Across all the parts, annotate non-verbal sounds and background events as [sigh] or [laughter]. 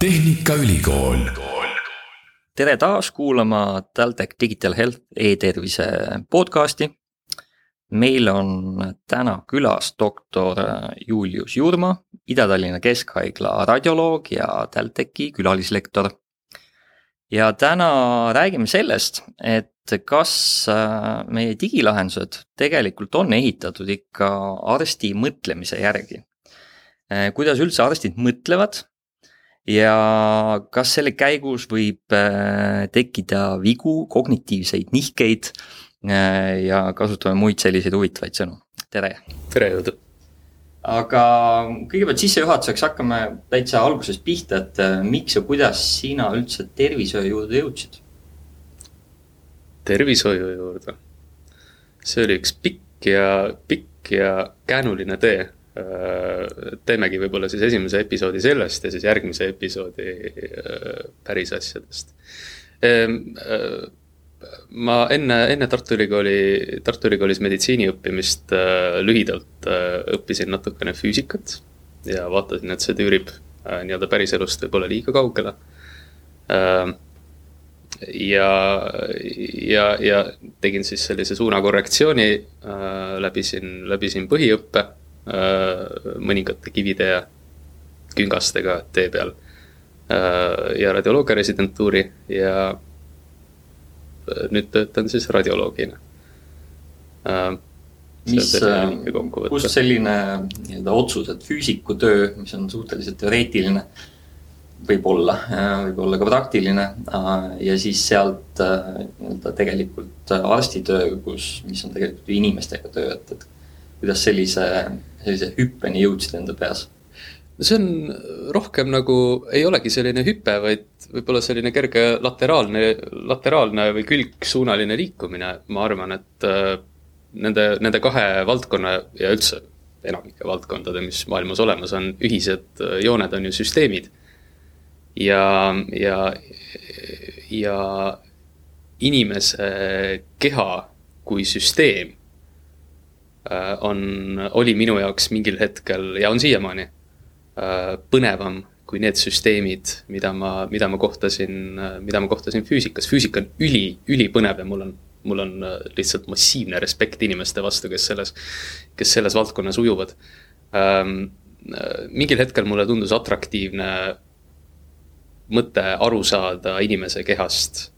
Tehnikaülikool. tere taas kuulama TalTech Digital Health e-tervise podcasti. meil on täna külas doktor Julius Jurma, Ida-Tallinna Keskhaigla radioloog ja TalTechi külalislektor. ja täna räägime sellest, et kas äh, meie digilahendused tegelikult on ehitatud ikka arsti mõtlemise järgi. Äh, kuidas üldse arstid mõtlevad ja kas selle käigus võib äh, tekkida vigu, kognitiivseid nihkeid ja kasutame muid selliseid huvitavaid sõnu. tere! tere, jõudu! aga kõigepealt sissejuhatuseks hakkame täitsa algusest pihta, et miks ja kuidas sina üldse tervishoiu juurde jõudsid? tervishoiu juurde. see oli üks pikk ja, pikk ja käänuline tee. Äh, teemegi võib-olla siis esimese episoodi sellest ja siis järgmise episoodi äh, päris asjadest. Ehm, äh, ma enne, enne Tartu Ülikooli, Tartu Ülikoolis meditsiini õppimist lühidalt õppisin natukene füüsikat ja vaatasin, et see tüürib nii-öelda päriselust võib-olla liiga kaugele ehm, ja, ja, ja tegin siis sellise suunakorrektsiooni läbisin, läbisin põhiõppe mõningate kivide ja küngastega tee peal äh, ja radioloogia residentuuri ja äh, nüüd töötan siis radioloogina äh,. mis, äh, kust selline nii-öelda otsus, et füüsikutöö, mis on suhteliselt teoreetiline äh,, võib-olla, võib-olla ka praktiline ja siis sealt äh, nii-öelda tegelikult arstitöö, kus, mis on tegelikult ju inimestega töö, et, et kuidas sellise, sellise hüppeni jõudsid enda peas? see on rohkem nagu, ei olegi selline hüpe, vaid võib-olla selline kerge lateraalne, lateraalne või külgsuunaline liikumine, ma arvan, et äh, nende, nende kahe valdkonna ja üldse enamike valdkondade, mis maailmas olemas on, ühised äh, jooned on ju süsteemid ja, ja, ja inimese keha kui süsteem on, oli minu jaoks mingil hetkel ja on siiamaani äh, põnevam kui need süsteemid, mida ma, mida ma kohtasin, mida ma kohtasin füüsikas. füüsika on üli, ülipõnev ja mul on, mul on äh, lihtsalt massiivne respekt inimeste vastu, kes selles, kes selles valdkonnas ujuvad. Ähm, mingil hetkel mulle tundus atraktiivne mõte aru saada inimese kehast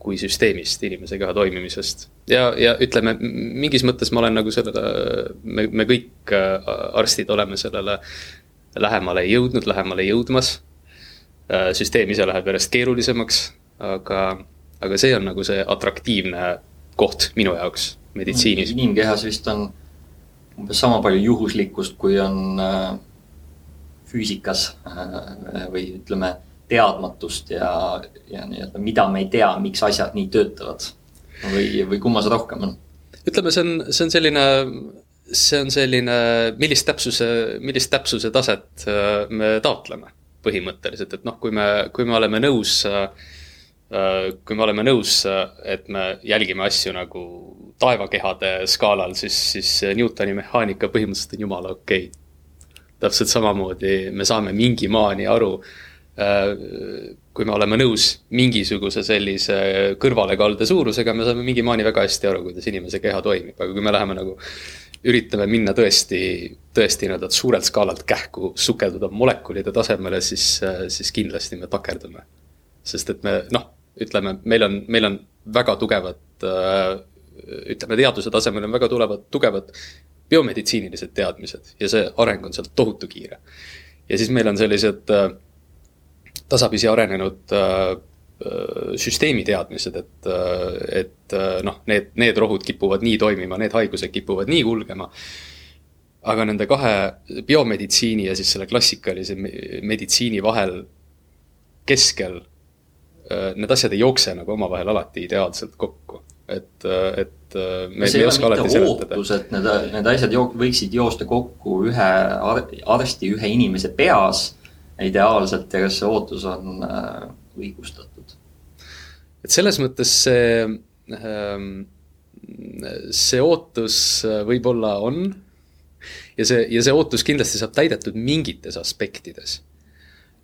kui süsteemist, inimese keha toimimisest. Ja, ja ütleme, mingis mõttes ma olen nagu sellele, me, me kõik äh, arstid oleme sellele lähemale jõudnud, lähemale jõudmas. Äh, süsteem ise läheb järjest keerulisemaks, aga, aga see on nagu see atraktiivne koht minu jaoks meditsiinis. inimkehas vist on umbes sama palju juhuslikkust, kui on äh, füüsikas või ütleme teadmatust ja, ja nii-öelda, mida me ei tea, miks asjad nii töötavad. Või, või kummas rohkem on? ütleme, see on, see on selline, see on selline, millist täpsuse, millist täpsuse taset äh, me taotleme põhimõtteliselt, et noh, kui me, kui me oleme nõus, äh, kui me oleme nõus, et me jälgime asju nagu taevakehade skaalal, siis, siis Newtoni mehaanika põhimõtteliselt on jumala okei okay. täpselt samamoodi me saame mingi maani aru Äh, kui me oleme nõus mingisuguse sellise kõrvalekalde suurusega, me saame mingi maani väga hästi aru, kuidas inimese keha toimib, aga kui me läheme nagu üritame minna tõesti, tõesti nii-öelda suurelt skaalalt kähku sukelduda molekulide tasemele, siis, siis kindlasti me takerdume. sest et me noh, ütleme, meil on, meil on väga tugevad, ütleme teaduse tasemel on väga tulevad, tugevad biomeditsiinilised teadmised ja see areng on sealt tohutu kiire. ja siis meil on sellised äh, tasapisi arenenud äh, äh, süsteemi teadmised, et, äh, et noh, need, need rohud kipuvad nii toimima, need haigused kipuvad nii kulgema. aga nende kahe biomeditsiini ja siis selle klassikalise meditsiini vahel keskel need asjad ei jookse nagu omavahel alati ideaalselt kokku, et, et me, me ei oska alati seletada. et need, need asjad jook-, võiksid joosta kokku ühe arsti, ühe inimese peas ideaalselt ja kas see ootus on äh, õigustatud? et selles mõttes see, ähm, see ootus äh, võib-olla on ja see, ja see ootus kindlasti saab täidetud mingites aspektides.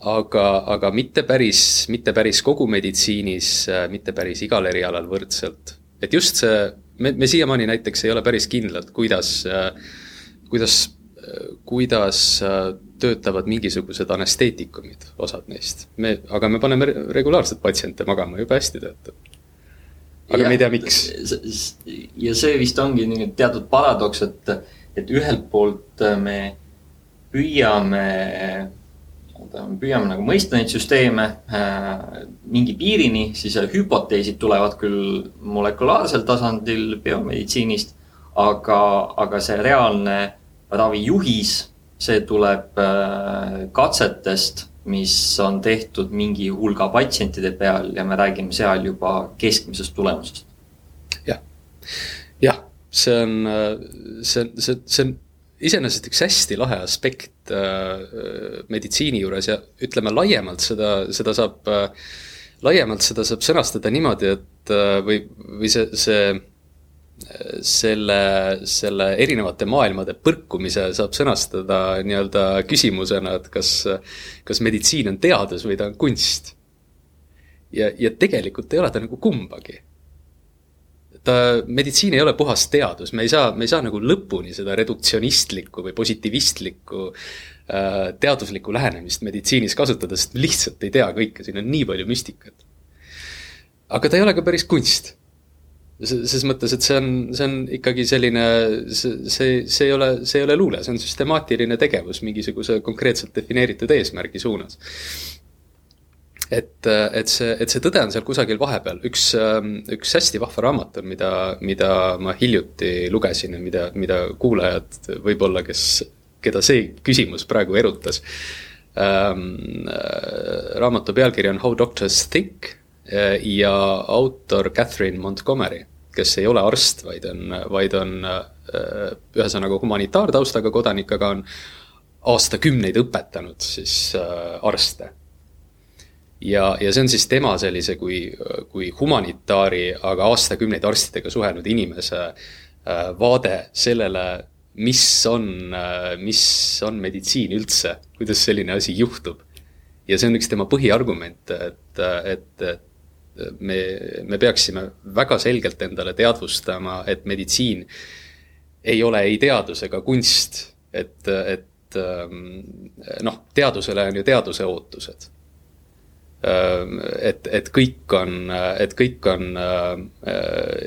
aga, aga mitte päris, mitte päris kogu meditsiinis, mitte päris igal erialal võrdselt. et just see, me, me siiamaani näiteks ei ole päris kindlad, kuidas, kuidas, kuidas töötavad mingisugused anesteetikumid, osad neist. me, aga me paneme regulaarselt patsiente magama, jube hästi töötab aga ja, me ei tea, miks. ja see vist ongi nii teatud paradoks, et, et ühelt poolt me püüame, me püüame nagu mõista neid süsteeme äh, mingi piirini, siis hüpoteesid tulevad küll molekulaarsel tasandil biomeditsiinist, aga, aga see reaalne ravijuhis, see tuleb äh, katsetest mis on tehtud mingi hulga patsientide peal ja me räägime seal juba keskmisest tulemusest. jah, jah, see on, see on, see, see on iseenesest üks hästi lahe aspekt äh, meditsiini juures ja ütleme laiemalt seda, seda saab äh,, laiemalt seda saab sõnastada niimoodi, et äh, või, või see, see selle, selle erinevate maailmade põrkumise saab sõnastada nii-öelda küsimusena, et kas, kas meditsiin on teadus või ta on kunst. ja, ja tegelikult ei ole ta nagu kumbagi. ta, meditsiin ei ole puhas teadus, me ei saa, me ei saa nagu lõpuni seda reduktsionistlikku või positivistlikku äh, teaduslikku lähenemist meditsiinis kasutada, sest me lihtsalt ei tea kõike, siin on nii palju müstikat. aga ta ei ole ka päris kunst ses mõttes, et see on, see on ikkagi selline, see, see, see ei ole, see ei ole luule, see on süstemaatiline tegevus mingisuguse konkreetselt defineeritud eesmärgi suunas. et, et see, et see tõde on seal kusagil vahepeal, üks, üks hästi vahva raamat on, mida, mida ma hiljuti lugesin ja mida, mida kuulajad võib-olla, kes, keda see küsimus praegu erutas ähm,. raamatu pealkiri on How doctors think Äh, ja autor Catherine Montgomery, kes ei ole arst, vaid on, vaid on äh, ühesõnaga humanitaartaustaga kodanik, aga on aastakümneid õpetanud siis äh, arste. ja, ja see on siis tema sellise kui, kui humanitaari, aga aastakümneid arstidega suhelnud inimese vaade sellele, mis on, mis on meditsiin üldse, kuidas selline asi juhtub. ja see on üks tema põhiargumente, et, et, et me, me peaksime väga selgelt endale teadvustama, et meditsiin ei ole ei teadus ega kunst, et, et ähm, noh, teadusele on ju teaduse ootused. Ähm, et, et kõik on, et kõik on äh,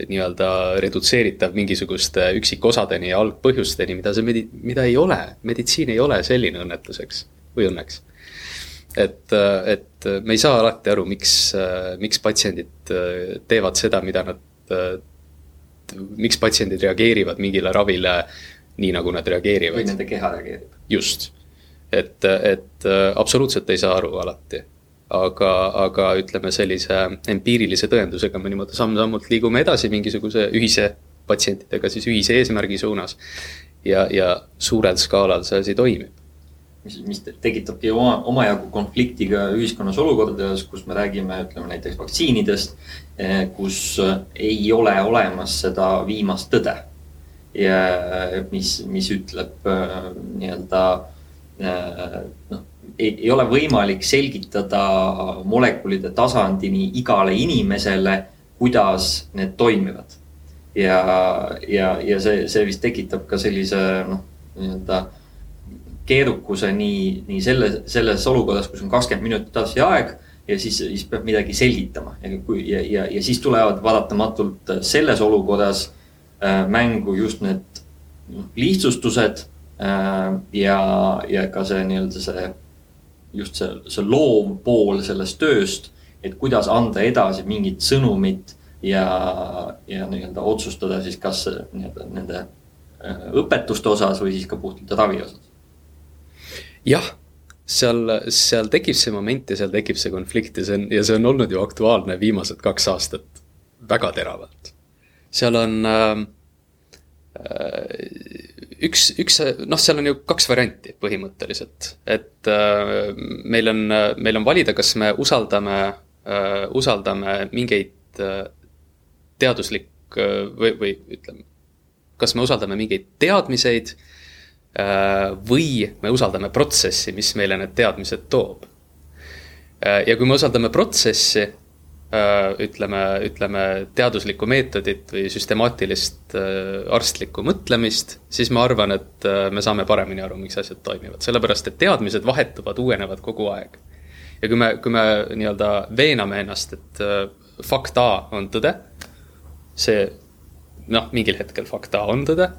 nii-öelda redutseeritav mingisuguste üksikosadeni ja algpõhjusteni, mida see medi-, mida ei ole, meditsiin ei ole selline õnnetuseks või õnneks et, et me ei saa alati aru, miks, miks patsiendid teevad seda, mida nad, miks patsiendid reageerivad mingile ravile nii, nagu nad reageerivad. või nende keha reageerib. just, et, et absoluutselt ei saa aru alati. aga, aga ütleme sellise empiirilise tõendusega me niimoodi samm-sammult liigume edasi mingisuguse ühise, patsientidega siis ühise eesmärgi suunas. ja, ja suurel skaalal see asi toimib mis, mis tekitabki oma, omajagu konflikti ka ühiskonnas olukordades, kus me räägime, ütleme näiteks vaktsiinidest, eh, kus eh, ei ole olemas seda viimast tõde. ja mis, mis ütleb eh, nii-öelda noh, ei ole võimalik selgitada molekulide tasandini igale inimesele, kuidas need toimivad. ja, ja, ja see, see vist tekitab ka sellise noh, nii-öelda keerukuse nii, nii selle, selles olukorras, kus on kakskümmend minutit asja aeg ja siis, siis peab midagi selgitama. Ja kui ja, ja, ja siis tulevad paratamatult selles olukorras äh, mängu just need noh, lihtsustused äh, ja, ja ka see nii-öelda see just see, see loov pool sellest tööst, et kuidas anda edasi mingit sõnumit ja, ja nii-öelda otsustada siis kas nii-öelda nende äh, õpetuste osas või siis ka puhtalt ravi osas jah, seal, seal tekib see moment ja seal tekib see konflikt ja see on, ja see on olnud ju aktuaalne viimased kaks aastat väga teravalt. seal on äh, üks, üks, noh, seal on ju kaks varianti põhimõtteliselt, et äh, meil on, meil on valida, kas me usaldame äh,, usaldame mingeid äh, teaduslik- äh, või, või ütleme, kas me usaldame mingeid teadmiseid Äh, või me usaldame protsessi, mis meile need teadmised toob. ja kui me usaldame protsessi, ütleme, ütleme teaduslikku meetodit või süstemaatilist arstlikku mõtlemist, siis ma arvan, et me saame paremini aru, miks asjad toimivad, sellepärast et teadmised vahetuvad, uuenevad kogu aeg. ja kui me, kui me nii-öelda veename ennast, et fakt A on tõde, see noh, mingil hetkel fakt A on tõde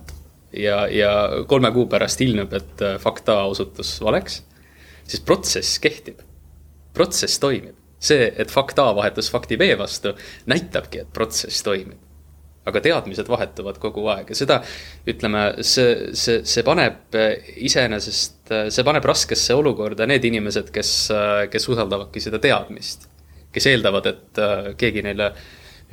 ja, ja kolme kuu pärast ilmneb, et fakt A osutus valeks, siis protsess kehtib. protsess toimib. see, et fakt A vahetus fakti B vastu, näitabki, et protsess toimib. aga teadmised vahetuvad kogu aeg ja seda, ütleme, see, see, see paneb iseenesest, see paneb raskesse olukorda need inimesed, kes, kes usaldavadki seda teadmist kes eeldavad, et äh, keegi neile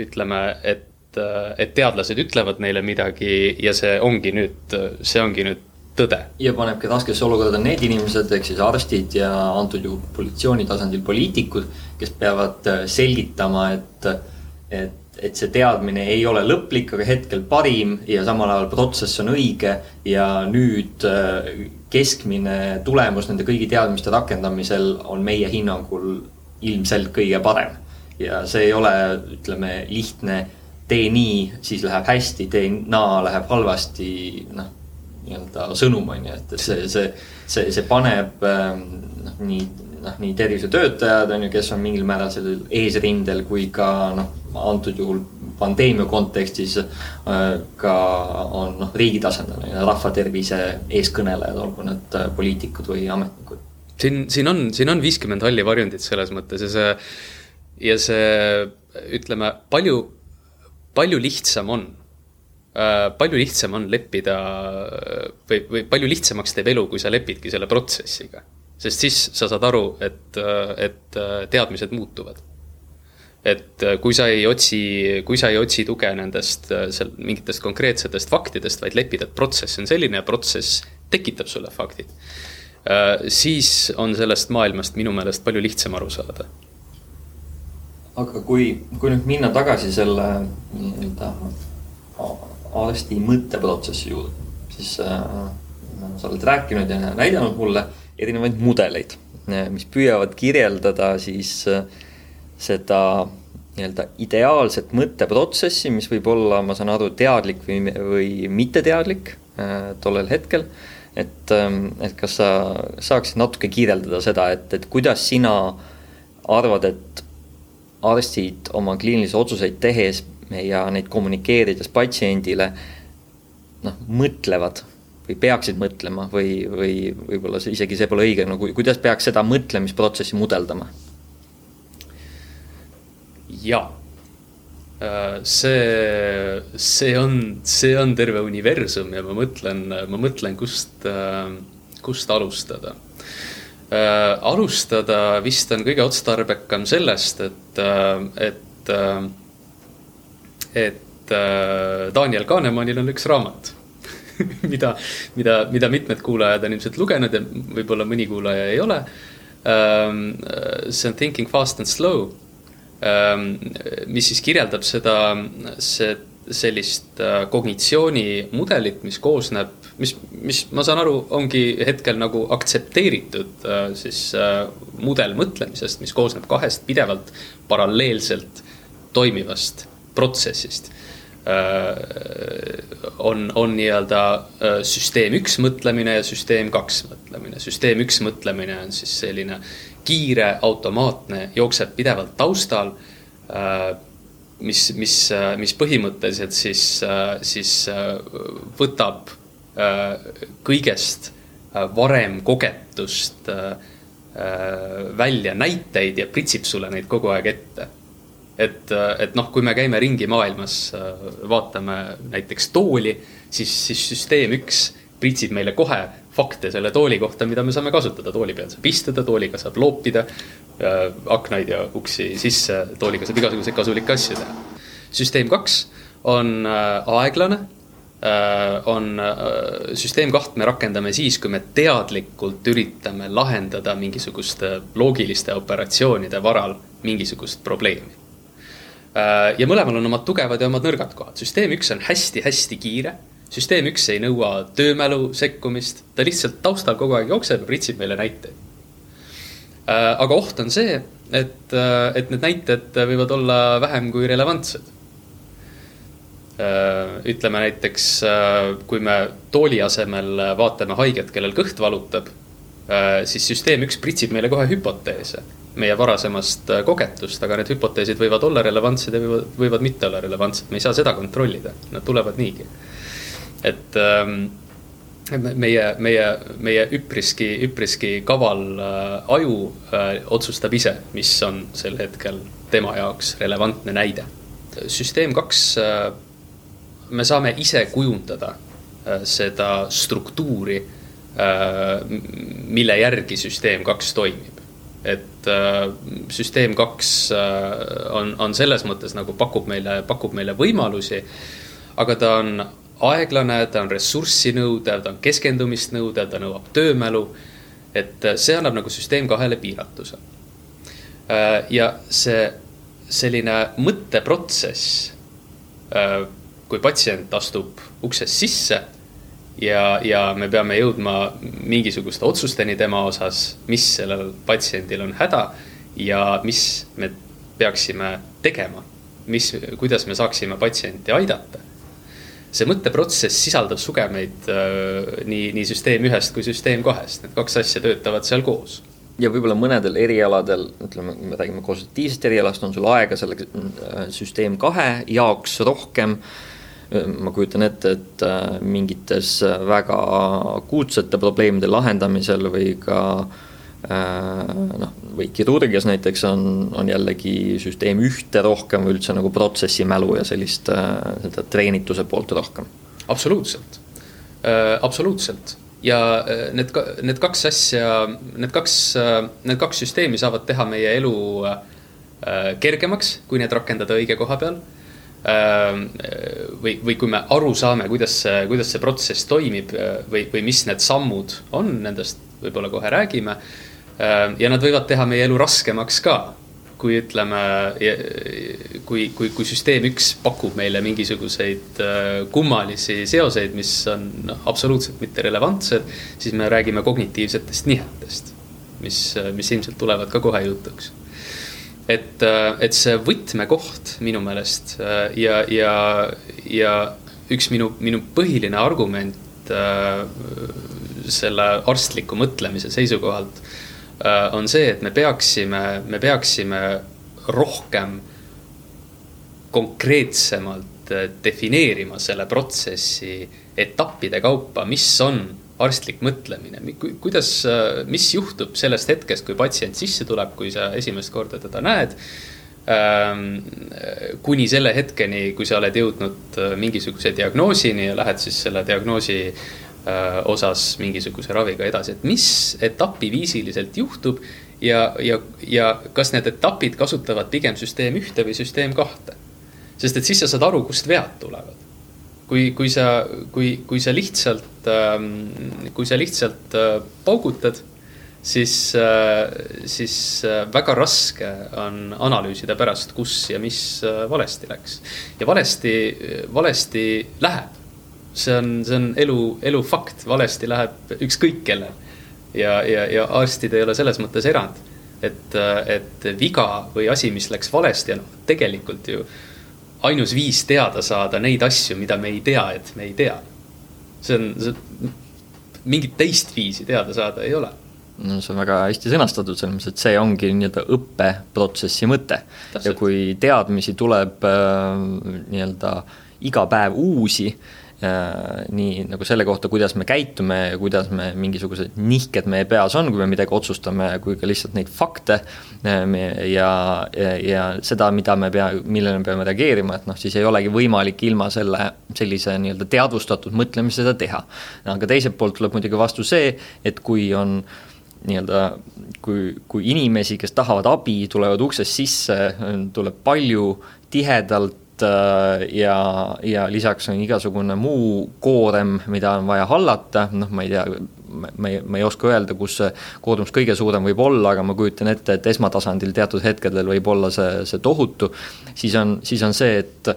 ütleme, et, äh, et teadlased ütlevad neile midagi ja see ongi nüüd, see ongi nüüd tõde. ja panebki raskesse olukorda need inimesed, ehk siis arstid ja antud juhul positsiooni tasandil poliitikud, kes peavad äh, selgitama, et, et et see teadmine ei ole lõplik, aga hetkel parim ja samal ajal protsess on õige ja nüüd keskmine tulemus nende kõigi teadmiste rakendamisel on meie hinnangul ilmselt kõige parem. ja see ei ole, ütleme, lihtne, tee nii, siis läheb hästi, tee naa, läheb halvasti, noh, nii-öelda sõnum on ju, et, et see, see, see, see paneb ähm, noh, nii, noh, nii tervishoiutöötajad on ju, kes on mingil määral sellel eesrindel, kui ka noh, antud juhul pandeemia kontekstis äh, ka on noh, riigi tasandil rahvatervise eeskõnelejad, olgu need äh, poliitikud või ametnikud. Siin, siin on, siin on viiskümmend halli varjundit selles mõttes ja see, ja see, ütleme, palju, palju lihtsam on äh,. palju lihtsam on leppida või, või palju lihtsamaks teeb elu, kui sa lepidki selle protsessiga. sest siis sa saad aru, et, et teadmised muutuvad et kui sa ei otsi, kui sa ei otsi tuge nendest seal mingitest konkreetsetest faktidest, vaid lepid, et protsess on selline ja protsess tekitab sulle faktid Äh, siis on sellest maailmast minu meelest palju lihtsam aru saada. Aga kui, kui nüüd minna tagasi selle nii-öelda arsti mõtteprotsessi juurde, siis äh, sa oled rääkinud ja näidanud mulle erinevaid mudeleid, mis püüavad kirjeldada siis äh, seda nii-öelda ideaalset mõtteprotsessi, mis võib olla, ma saan aru, teadlik või, või mitteteadlik äh, tollel hetkel. Et, ähm, et kas sa saaksid natuke kirjeldada seda, et, et kuidas sina arvad, et arstid oma kliinilisi otsuseid tehes ja neid kommunikeerides patsiendile noh, mõtlevad või peaksid mõtlema või, või võib-olla see isegi see pole õige, no kuidas peaks seda mõtlemisprotsessi mudeldama? jaa Äh, see, see on, see on terve universum ja ma mõtlen, ma mõtlen, kust, äh, kust alustada. Äh, alustada vist on kõige otstarbekam sellest, et, et, et Daniel Kahnemanil on üks raamat [laughs] mida, mida, mida mitmed kuulajad on ilmselt lugenud ja võib-olla mõni kuulaja ei ole. see on Thinking fast and slow Ehm, mis siis kirjeldab seda, see, sellist äh, kognitsioonimudelit, mis koosneb, mis, mis ma saan aru, ongi hetkel nagu aktsepteeritud äh, siis äh, mudel mõtlemisest, mis koosneb kahest pidevalt paralleelselt toimivast protsessist on, on nii-öelda süsteem üks mõtlemine ja süsteem kaks mõtlemine. süsteem üks mõtlemine on siis selline kiire, automaatne, jookseb pidevalt taustal. Äh, mis, mis, äh, mis põhimõtteliselt siis, äh, siis võtab kõigest varem kogetust välja näiteid ja pritsib sulle neid kogu aeg ette. et, et noh, kui me käime ringi maailmas, vaatame näiteks tooli, siis, siis süsteem üks pritsib meile kohe fakte selle tooli kohta, mida me saame kasutada. tooli peal saab istuda, tooliga saab loopida äh, aknaid ja uksi sisse, tooliga saab igasuguseid kasulikke asju teha. süsteem kaks on äh, aeglane äh,. On äh, süsteem kaht me rakendame siis, kui me teadlikult üritame lahendada mingisuguste loogiliste operatsioonide varal mingisugust probleemi äh, ja mõlemal on omad tugevad ja omad nõrgad kohad. süsteem üks on hästi-hästi kiire süsteem üks ei nõua töömälu sekkumist, ta lihtsalt taustal kogu aeg jookseb pritsib meile näiteid. Äh, aga oht on see, et, et need näited võivad olla vähem kui relevantsed ütleme näiteks, kui me tooli asemel vaatame haiget, kellel kõht valutab, siis süsteem üks pritsib meile kohe hüpoteese meie varasemast kogetust, aga need hüpoteesid võivad olla relevantsed ja võivad, võivad mitte olla relevantsed, me ei saa seda kontrollida, nad tulevad niigi. et ähm, meie, meie, meie üpriski, üpriski kaval äh, aju äh, otsustab ise, mis on sel hetkel tema jaoks relevantne näide. süsteem kaks äh, me saame ise kujundada äh, seda struktuuri, äh, mille järgi süsteem kaks toimib. et äh, süsteem kaks on, on selles mõttes nagu pakub meile, pakub meile võimalusi, aga ta on aeglane, ta on ressurssi nõudev, ta on keskendumist nõudev, ta nõuab töömälu. et see annab nagu süsteem kahele piiratuse. ja see selline mõtteprotsess kui patsient astub uksest sisse ja, ja me peame jõudma mingisuguste otsusteni tema osas, mis sellel patsiendil on häda ja mis me peaksime tegema, mis, kuidas me saaksime patsienti aidata. see mõtteprotsess sisaldab sugemeid äh, nii, nii süsteem ühest kui süsteem kahest, need kaks asja töötavad seal koos ja võib-olla mõnedel erialadel, ütleme, me räägime konsultatiivsest erialast, on sul aega selle äh, süsteem kahe jaoks rohkem ma kujutan ette, et äh, mingites äh, väga akuutsete probleemide lahendamisel või ka äh, noh, või kirurgias näiteks on, on jällegi süsteem ühte rohkem või üldse nagu protsessimälu ja sellist seda treenituse poolt rohkem. absoluutselt. Absoluutselt. Ja need, need kaks asja, need kaks, need kaks süsteemi saavad teha meie elu kergemaks, kui need rakendada õige koha peal või, või kui me aru saame, kuidas see, kuidas see protsess toimib või, või mis need sammud on, nendest võib-olla kohe räägime. Ja nad võivad teha meie elu raskemaks ka, kui ütleme, kui, kui, kui süsteem üks pakub meile mingisuguseid kummalisi seoseid, mis on absoluutselt mitte relevantsed, siis me räägime kognitiivsetest nihetest, mis, mis ilmselt tulevad ka kohe jutuks et, äh, et see võtmekoht minu meelest äh, ja, ja, ja üks minu, minu põhiline argument äh, selle arstliku mõtlemise seisukohalt on see, et me peaksime, me peaksime rohkem konkreetsemalt defineerima selle protsessi etappide kaupa, mis on arstlik mõtlemine, kuidas, mis juhtub sellest hetkest, kui patsient sisse tuleb, kui sa esimest korda teda näed. Ähm, kuni selle hetkeni, kui sa oled jõudnud äh, mingisuguse diagnoosini ja lähed siis selle diagnoosi äh, osas mingisuguse raviga edasi, et mis etapiviisiliselt juhtub. ja, ja, ja kas need etapid kasutavad pigem süsteem ühte või süsteem kahte. sest et siis sa saad aru, kust vead tulevad kui, kui sa, kui, kui sa lihtsalt, ähm, kui sa lihtsalt äh, paugutad, siis, äh, siis äh, väga raske on analüüsida pärast, kus ja mis valesti läks. ja valesti, valesti läheb. see on, see on elu, elu fakt, valesti läheb ükskõik kellel. ja, ja, ja arstid ei ole selles mõttes erand. et, et viga või asi, mis läks valesti noh, tegelikult ju ainus viis teada saada neid asju, mida me ei tea, et me ei tea. see on, see, mingit teist viisi teada saada ei ole no see on väga hästi sõnastatud, selles mõttes, et see ongi nii-öelda õppeprotsessi mõte. ja kui teadmisi tuleb äh, nii-öelda iga päev uusi nii nagu selle kohta, kuidas me käitume ja kuidas me, mingisugused nihked meie peas on, kui me midagi otsustame, kui ka lihtsalt neid fakte äh, ja, ja, ja seda, mida me pea, millele me peame reageerima, et noh, siis ei olegi võimalik ilma selle, sellise nii-öelda teadvustatud mõtlemise seda teha. aga teiselt poolt tuleb muidugi vastu see, et kui on nii-öelda kui, kui inimesi, kes tahavad abi, tulevad uksest sisse, tuleb palju, tihedalt, Äh, ja, ja lisaks on igasugune muu koorem, mida on vaja hallata, noh, ma ei tea, ma ei, ma ei oska öelda, kus see koormus kõige suurem võib olla, aga ma kujutan ette, et esmatasandil teatud hetkedel võib olla see, see tohutu. siis on, siis on see, et,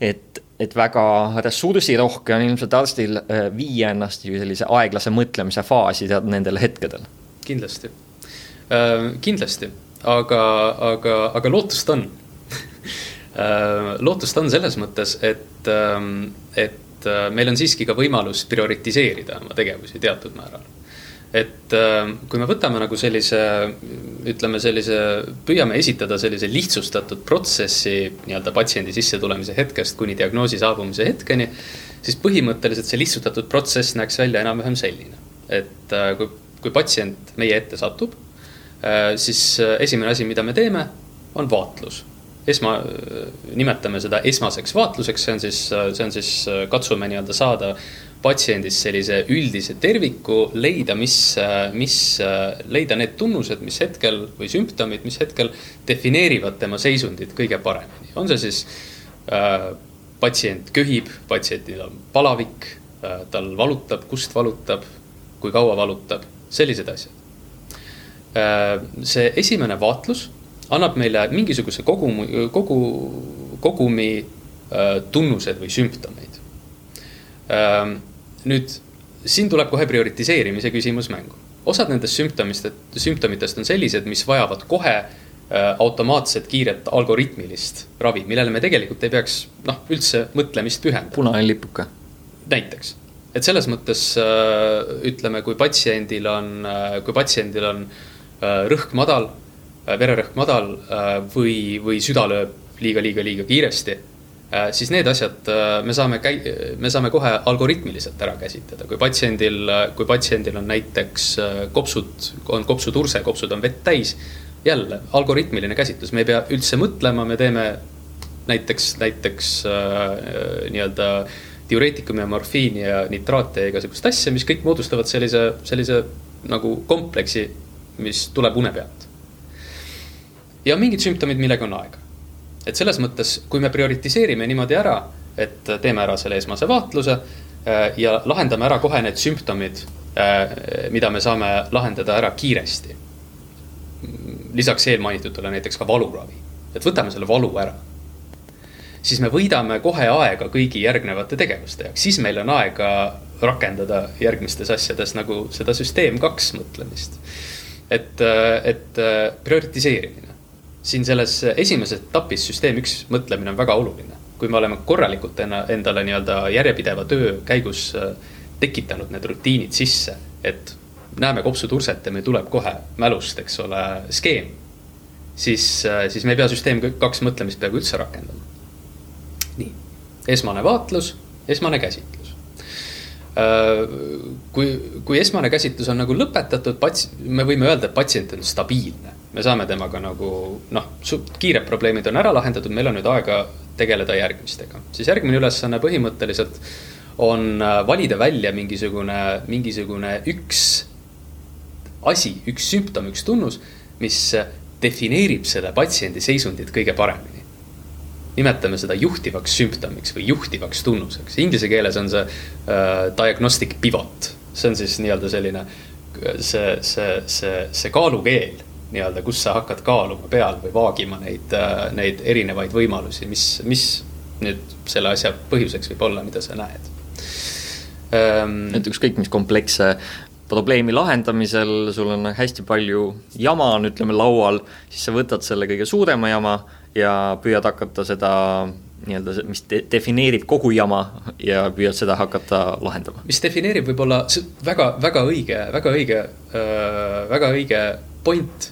et, et väga ressursirohke on ilmselt arstil äh, viia ennast ju sellise aeglase mõtlemise faasi tead nendel hetkedel. kindlasti äh,, kindlasti aga, aga, aga lootust on [laughs] lootust on selles mõttes, et, ähm, et äh, meil on siiski ka võimalus prioritiseerida oma tegevusi teatud määral et äh, kui me võtame nagu sellise, ütleme sellise, püüame esitada sellise lihtsustatud protsessi nii-öelda patsiendi sissetulemise hetkest kuni diagnoosi saabumise hetkeni, siis põhimõtteliselt see lihtsustatud protsess näeks välja enam-vähem selline. et äh, kui, kui patsient meie ette satub, äh, siis esimene asi, mida me teeme, on vaatlus esma, nimetame seda esmaseks vaatluseks, see on siis, see on siis, katsume nii-öelda saada patsiendist sellise üldise terviku, leida, mis, mis, leida need tunnused, mis hetkel või sümptomid, mis hetkel defineerivad tema seisundit kõige paremini. on see siis äh, patsient köhib, patsiendil on palavik äh,, tal valutab, kust valutab, kui kaua valutab, sellised asjad äh,. see esimene vaatlus annab meile mingisuguse kogumi, kogu, kogumi äh, tunnused või sümptomeid äh, nüüd siin tuleb kohe prioritiseerimise küsimus mängu. osad nendest sümptomist, sümptomitest on sellised, mis vajavad kohe äh, automaatset kiiret algoritmilist ravi, millele me tegelikult ei peaks noh, üldse mõtlemist pühendama. punane lipuke. näiteks, et selles mõttes äh, ütleme, kui patsiendil on, kui patsiendil on rõhk madal, vererõhk madal või, või süda lööb liiga, liiga, liiga kiiresti Äh, siis need asjad äh, me saame käi-, me saame kohe algoritmiliselt ära käsitleda, kui patsiendil, kui patsiendil on näiteks äh, kopsud, on kopsuturse, kopsud on vett täis. jälle algoritmiline käsitlus, me ei pea üldse mõtlema, me teeme näiteks, näiteks äh, nii-öelda diureetikumi ja morfiini ja nitraate ja igasugust asja, mis kõik moodustavad sellise, sellise nagu kompleksi, mis tuleb une pealt. Ja mingid sümptomid, millega on aega et selles mõttes, kui me prioritiseerime niimoodi ära, et teeme ära selle esmase vaatluse äh, ja lahendame ära kohe need sümptomid, äh, mida me saame lahendada ära kiiresti. lisaks eelmainitutele näiteks ka valuravi, et võtame selle valu ära. siis me võidame kohe aega kõigi järgnevate tegevuste jaoks, siis meil on aega rakendada järgmistes asjades nagu seda süsteem kaks mõtlemist. et, äh, et prioritiseerimine siin selles esimeses etapis süsteem üks mõtlemine on väga oluline. kui me oleme korralikult endale nii-öelda järjepideva töö käigus äh, tekitanud need rutiinid sisse, et näeme kopsuturset ja meil tuleb kohe mälust, eks ole, skeem. siis, äh, siis me ei pea süsteem kaks mõtlemist peaaegu üldse rakendama. nii, esmane vaatlus, esmane käsitlus äh, kui, kui esmane käsitlus on nagu lõpetatud, pats-, me võime öelda, et patsient on stabiilne me saame temaga nagu noh, kiired probleemid on ära lahendatud, meil on nüüd aega tegeleda järgmistega. siis järgmine ülesanne põhimõtteliselt on äh, valida välja mingisugune, mingisugune üks asi, üks sümptom, üks tunnus, mis defineerib selle patsiendi seisundit kõige paremini. nimetame seda juhtivaks sümptomiks või juhtivaks tunnuseks, inglise keeles on see uh, diagnostic pivot, see on siis nii-öelda selline see, see, see, see kaalukeel nii-öelda, kus sa hakkad kaaluma peal või vaagima neid, neid erinevaid võimalusi, mis, mis nüüd selle asja põhjuseks võib olla, mida sa näed ähm,. et ükskõik mis kompleksse probleemi lahendamisel sul on hästi palju jama on, ütleme, laual, siis sa võtad selle kõige suurema jama ja püüad hakata seda nii-öelda, mis de defineerib kogu jama ja püüad seda hakata lahendama. mis defineerib võib-olla väga, väga õige, väga õige äh,, väga õige point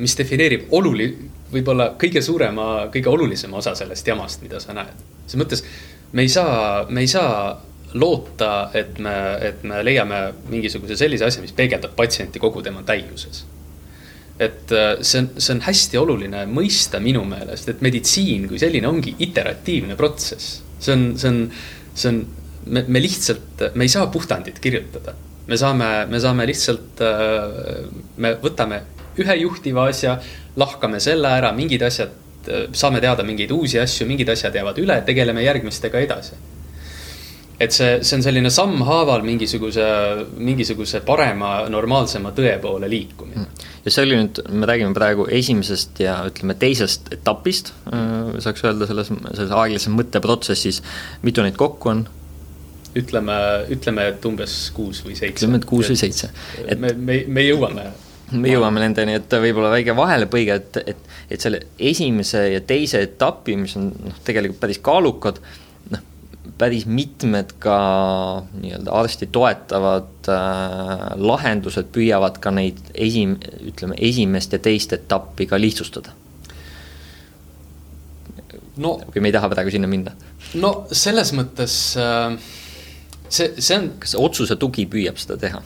mis defineerib oluli-, võib-olla kõige suurema, kõige olulisema osa sellest jamast, mida sa näed. selles mõttes me ei saa, me ei saa loota, et me, et me leiame mingisuguse sellise asja, mis peegeldab patsienti kogu tema täiuses. et äh, see on, see on hästi oluline mõista minu meelest, et meditsiin kui selline ongi iteratiivne protsess. see on, see on, see on, me, me lihtsalt, me ei saa puhtandit kirjutada me saame, me saame lihtsalt, äh, me võtame ühe juhtiva asja, lahkame selle ära, mingid asjad, äh, saame teada mingeid uusi asju, mingid asjad jäävad üle, tegeleme järgmistega edasi. et see, see on selline sammhaaval mingisuguse, mingisuguse parema, normaalsema tõe poole liikumine. Mm. ja see oli nüüd, me räägime praegu esimesest ja ütleme teisest etapist, äh, saaks öelda selles, selles aeglases mõtteprotsessis, mitu neid kokku on ütleme, ütleme, et umbes kuus või seitse. ütleme, et kuus või seitse. et me, me, me jõuame me jõuame nendeni, et võib-olla väike vahelepõige, et, et, et selle esimese ja teise etapi, mis on noh, tegelikult päris kaalukad, noh, päris mitmed ka nii-öelda arsti toetavad äh, lahendused püüavad ka neid esim-, ütleme, esimest ja teist etappi ka lihtsustada. no kui me ei taha praegu sinna minna. no selles mõttes äh, see, see on. kas otsuse tugi püüab seda teha?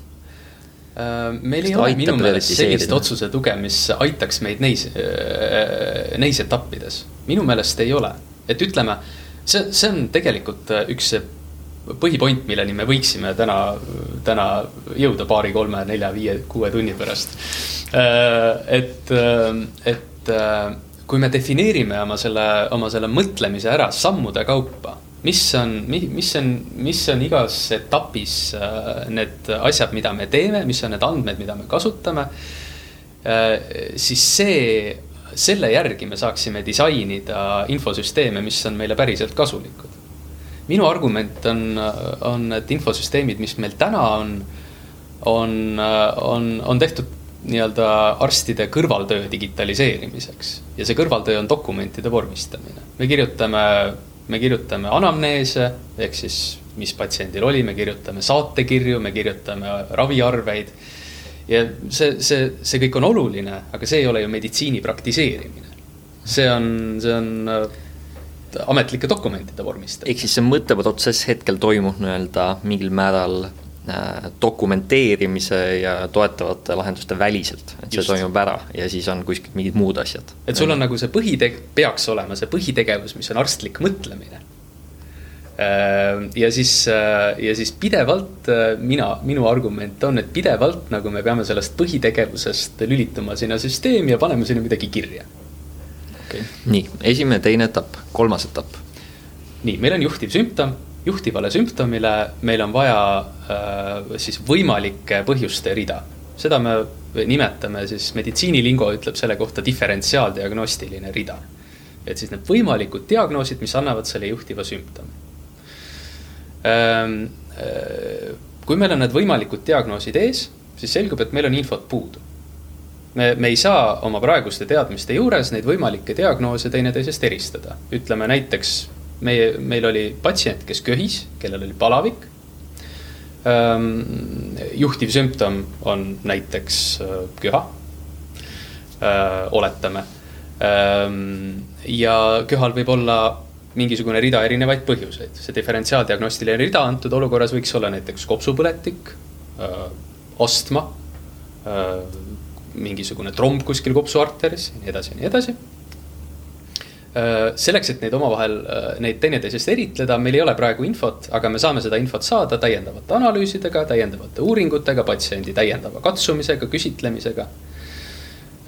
Äh, meil ei ole minu meelest sellist otsuse tuge, mis aitaks meid neis, äh, neis etappides. minu meelest ei ole, et ütleme, see, see on tegelikult äh, üks põhipoint, milleni me võiksime täna, täna jõuda paari, kolme, nelja, viie, kuue tunni pärast. et, et kui me defineerime oma selle, oma selle mõtlemise ära sammude kaupa mis on, mis on, mis on igas etapis äh, need asjad, mida me teeme, mis on need andmed, mida me kasutame. Äh, siis see, selle järgi me saaksime disainida infosüsteeme, mis on meile päriselt kasulikud. minu argument on, on, et infosüsteemid, mis meil täna on, on, on, on tehtud nii-öelda arstide kõrvaltöö digitaliseerimiseks ja see kõrvaltöö on dokumentide vormistamine. me kirjutame me kirjutame anamneese ehk siis, mis patsiendil oli, me kirjutame saatekirju, me kirjutame raviarveid. ja see, see, see kõik on oluline, aga see ei ole ju meditsiini praktiseerimine. see on, see on äh, ametlike dokumentide vormistamine. ehk siis see mõtteprotsess hetkel toimub nii-öelda mingil määral dokumenteerimise ja toetavate lahenduste väliselt, et see Just. toimub ära ja siis on kuskil mingid muud asjad. et sul on nagu see põhiteg-, peaks olema see põhitegevus, mis on arstlik mõtlemine. Äh, ja siis, äh, ja siis pidevalt mina, minu argument on, et pidevalt nagu me peame sellest põhitegevusest lülituma sinna süsteemi ja panema sinna midagi kirja. Okay. nii, esimene, teine etapp, kolmas etapp. nii, meil on juhtiv sümptom juhtivale sümptomile meil on vaja äh, siis võimalike põhjuste rida. seda me nimetame siis, meditsiinilingo ütleb selle kohta diferentsiaaldiagnostiline rida. et siis need võimalikud diagnoosid, mis annavad selle juhtiva sümptomi ähm,. Äh, kui meil on need võimalikud diagnoosid ees, siis selgub, et meil on infot puudu me, me ei saa oma praeguste teadmiste juures neid võimalikke diagnoose teineteisest eristada. ütleme näiteks meie, meil oli patsient, kes köhis, kellel oli palavik. juhtiv sümptom on näiteks köha, oletame. ja köhal võib olla mingisugune rida erinevaid põhjuseid, see diferentsiaaldiagnostiline rida antud olukorras võiks olla näiteks kopsupõletik, astma, mingisugune tromb kuskil kopsuarteris ja nii edasi ja nii edasi selleks, et neid omavahel, äh, neid teineteisest eritleda, meil ei ole praegu infot, aga me saame seda infot saada täiendavate analüüsidega, täiendavate uuringutega, patsiendi täiendava katsumisega, küsitlemisega.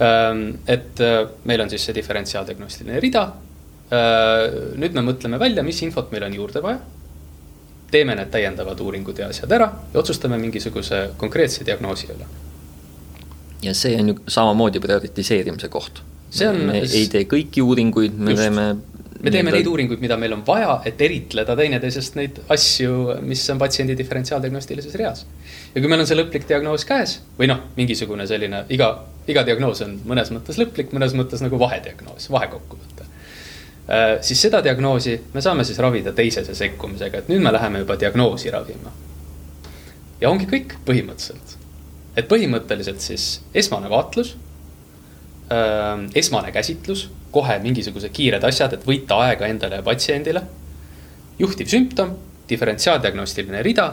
Ähm, et äh, meil on siis see diferentsiaaldiagnostiline rida. nüüd me mõtleme välja, mis infot meil on juurde vaja. teeme need täiendavad uuringud ja asjad ära ja otsustame mingisuguse konkreetse diagnoosi üle. ja see on ju samamoodi prioritiseerimise koht see on. me ei tee kõiki uuringuid, me just. teeme. me teeme neid uuringuid, mida meil on vaja, et eritleda teineteisest neid asju, mis on patsiendi diferentsiaaldiagnostilises reas. ja kui meil on see lõplik diagnoos käes või noh, mingisugune selline iga, iga diagnoos on mõnes mõttes lõplik, mõnes mõttes nagu vahediagnoos, vahekokkuvõte äh, siis seda diagnoosi me saame siis ravida teisese sekkumisega, et nüüd me läheme juba diagnoosi ravima. ja ongi kõik põhimõtteliselt. et põhimõtteliselt siis esmane vaatlus esmane käsitlus, kohe mingisugused kiired asjad, et võita aega endale ja patsiendile. juhtiv sümptom, diferentsiaaldiagnostiline rida,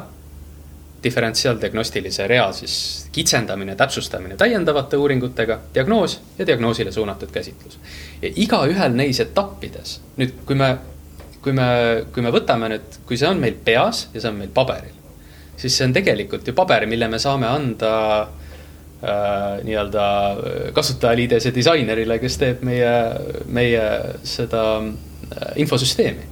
diferentsiaaldiagnostilise rea siis kitsendamine, täpsustamine täiendavate uuringutega, diagnoos ja diagnoosile suunatud käsitlus. ja igaühel neis etappides, nüüd kui me, kui me, kui me võtame nüüd, kui see on meil peas ja see on meil paberil, siis see on tegelikult ju paber, mille me saame anda äh, nii-öelda kasutajaliidese disainerile, kes teeb meie, meie seda äh, infosüsteemi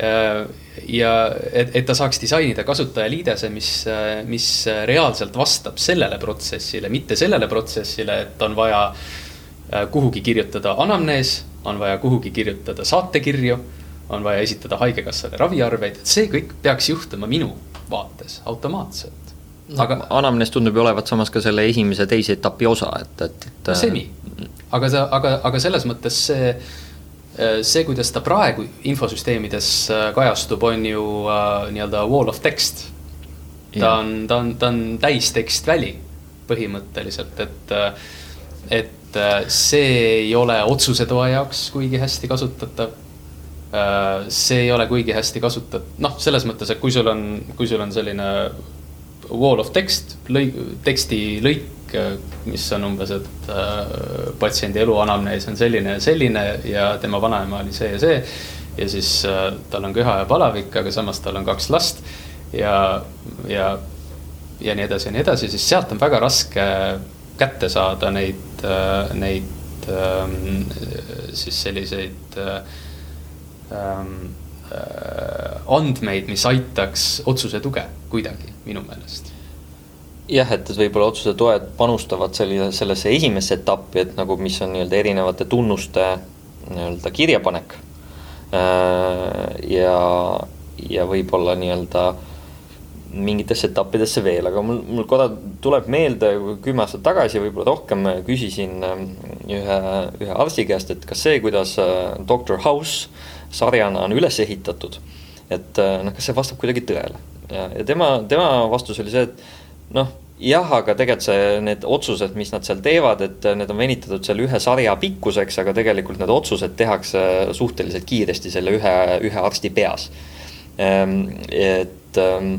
äh,. ja et, et ta saaks disainida kasutajaliidese, mis, äh, mis reaalselt vastab sellele protsessile, mitte sellele protsessile, et on vaja äh, kuhugi kirjutada anamnees, on vaja kuhugi kirjutada saatekirju, on vaja esitada haigekassale raviarveid, see kõik peaks juhtuma minu vaates automaatselt no, aga anamnees tundub ju olevat samas ka selle esimese, teise etapi osa, et, et, et. semi, aga ta, aga, aga selles mõttes see, see, kuidas ta praegu infosüsteemides kajastub, on ju äh, nii-öelda wall of text. ta on, ta on, ta on täistekstväli põhimõtteliselt, et, et see ei ole otsusetoa jaoks kuigi hästi kasutatav see ei ole kuigi hästi kasutatud, noh, selles mõttes, et kui sul on, kui sul on selline wall of text, lõik, tekstilõik, mis on umbes, et äh, patsiendi eluanamnees on selline ja selline ja tema vanaema oli see ja see. ja siis äh, tal on köha ja palavik, aga samas tal on kaks last ja, ja, ja nii edasi ja nii edasi, siis sealt on väga raske kätte saada neid äh,, neid äh, siis selliseid äh, ähm, äh, andmeid, mis aitaks otsuse tuge kuidagi minu meelest jah, et, et võib-olla otsuse toed panustavad sellise, sellesse esimesse etappi, et nagu, mis on nii-öelda erinevate tunnuste nii-öelda kirjapanek. Äh, ja, ja võib-olla nii-öelda mingitesse etappidesse veel, aga mul, mul korra tuleb meelde, kümme aastat tagasi, võib-olla rohkem, küsisin äh, ühe, ühe arsti käest, et kas see, kuidas äh, Doctor House sarjana on üles ehitatud, et noh, kas see vastab kuidagi tõele ja, ja tema, tema vastus oli see, et noh, jah, aga tegelikult see, need otsused, mis nad seal teevad, et need on venitatud seal ühe sarja pikkuseks, aga tegelikult need otsused tehakse suhteliselt kiiresti selle ühe, ühe arsti peas. Ehm, et, ehm,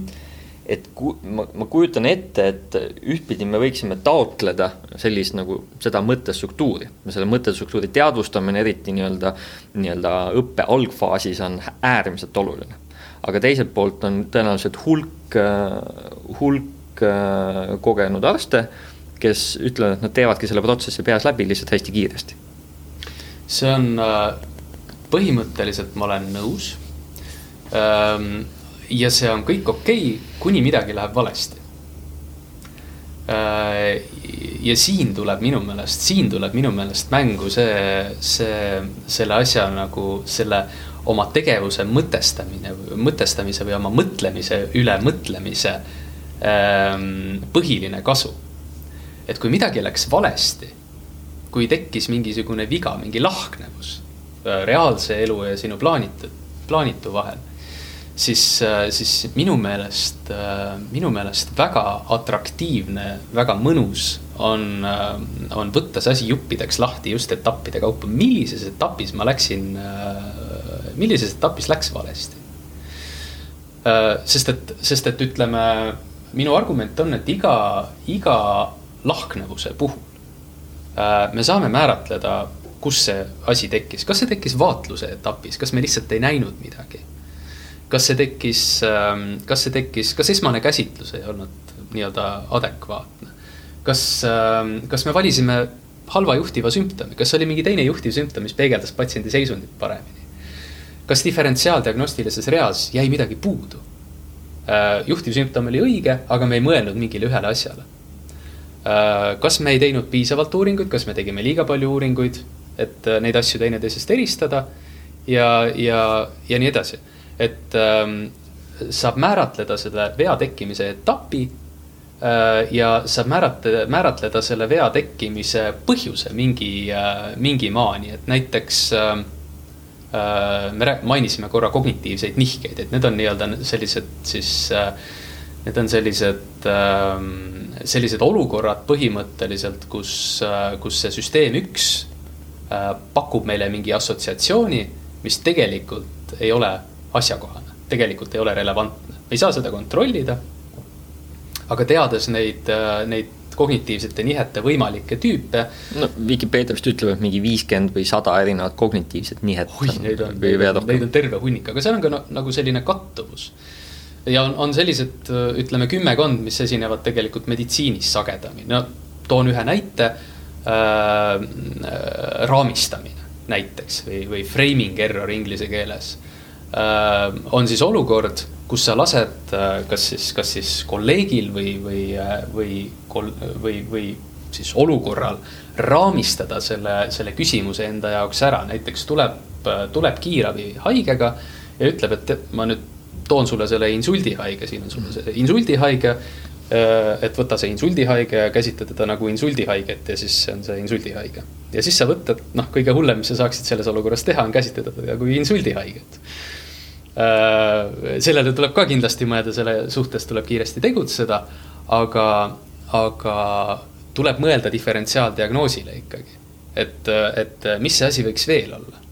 et ku-, ma, ma kujutan ette, et ühtpidi me võiksime taotleda sellist nagu seda mõttestruktuuri. selle mõttestruktuuri teadvustamine, eriti nii-öelda, nii-öelda õppe algfaasis on äärmiselt oluline aga teiselt poolt on tõenäoliselt hulk, hulk kogenud arste, kes ütlevad, et nad teevadki selle protsessi peas läbi lihtsalt hästi kiiresti. see on, äh, põhimõtteliselt ma olen nõus. Ähm, ja see on kõik okei okay,, kuni midagi läheb valesti. Äh, ja siin tuleb minu meelest, siin tuleb minu meelest mängu see, see, selle asja nagu selle oma tegevuse mõtestamine, mõtestamise või oma mõtlemise üle mõtlemise ähm, põhiline kasu. et kui midagi läks valesti, kui tekkis mingisugune viga, mingi lahknevus äh, reaalse elu ja sinu plaanitu, plaanitu vahel siis, äh, siis minu meelest, äh, minu meelest väga atraktiivne, väga mõnus on, on võtta see asi juppideks lahti just etappide kaupa. millises etapis ma läksin millises etapis läks valesti? Äh, sest et, sest et ütleme, minu argument on, et iga, iga lahknevuse puhul äh, me saame määratleda, kus see asi tekkis, kas see tekkis vaatluse etapis, kas me lihtsalt ei näinud midagi. Kas see tekkis, ähm, kas see tekkis, kas esmane käsitlus ei olnud nii-öelda adekvaatne? kas, ähm, kas me valisime halva juhtiva sümptomi, kas oli mingi teine juhtiv sümptom, mis peegeldas patsiendi seisundit paremini? kas diferentsiaaldiagnostilises reas jäi midagi puudu? Äh, juhtivsümptom oli õige, aga me ei mõelnud mingile ühele asjale. Äh, kas me ei teinud piisavalt uuringuid, kas me tegime liiga palju uuringuid, et äh, neid asju teineteisest eristada ja, ja, ja nii edasi. Et ähm, saab määratleda selle vea tekkimise etapi äh, ja saab määratleda, määratleda selle vea tekkimise põhjuse mingi äh,, mingi maani, et näiteks äh, Äh, me mainisime korra kognitiivseid nihkeid, et need on nii-öelda sellised siis, äh, need on sellised, ähm, sellised olukorrad põhimõtteliselt, kus, äh, kus see süsteem üks pakub meile mingi assotsiatsiooni, mis tegelikult ei ole asjakohane, tegelikult ei ole relevantne. me ei saa seda kontrollida. aga teades neid, neid kognitiivsete nihete võimalikke tüüpe. no Vikipeedia vist ütleb, et mingi viiskümmend või sada erinevat kognitiivset nihet. oi, neid on, neid on terve hunnik, aga seal on ka no, nagu selline kattuvus. ja on, on sellised, ütleme kümmekond, mis esinevad tegelikult meditsiinis sagedamini, no toon ühe näite äh,. raamistamine näiteks või, või framing error inglise keeles äh,. On siis olukord kus sa lased äh, kas siis, kas siis kolleegil või, või, äh, või, või, või siis olukorral raamistada selle, selle küsimuse enda jaoks ära, näiteks tuleb, äh, tuleb kiirabi haigega ja ütleb, et ma nüüd toon sulle selle insuldihaige, siin on sulle see insuldihaige. et võta see insuldihaige ja käsita teda nagu insuldihaiget ja siis on see insuldihaige. ja siis sa võtad, noh, kõige hullem, mis sa saaksid selles olukorras teha, on käsitleda teda kui insuldihaiget. Sellele tuleb ka kindlasti mõelda, selle suhtes tuleb kiiresti tegutseda, aga, aga tuleb mõelda diferentsiaaldiagnoosile ikkagi. et, et mis see asi võiks veel olla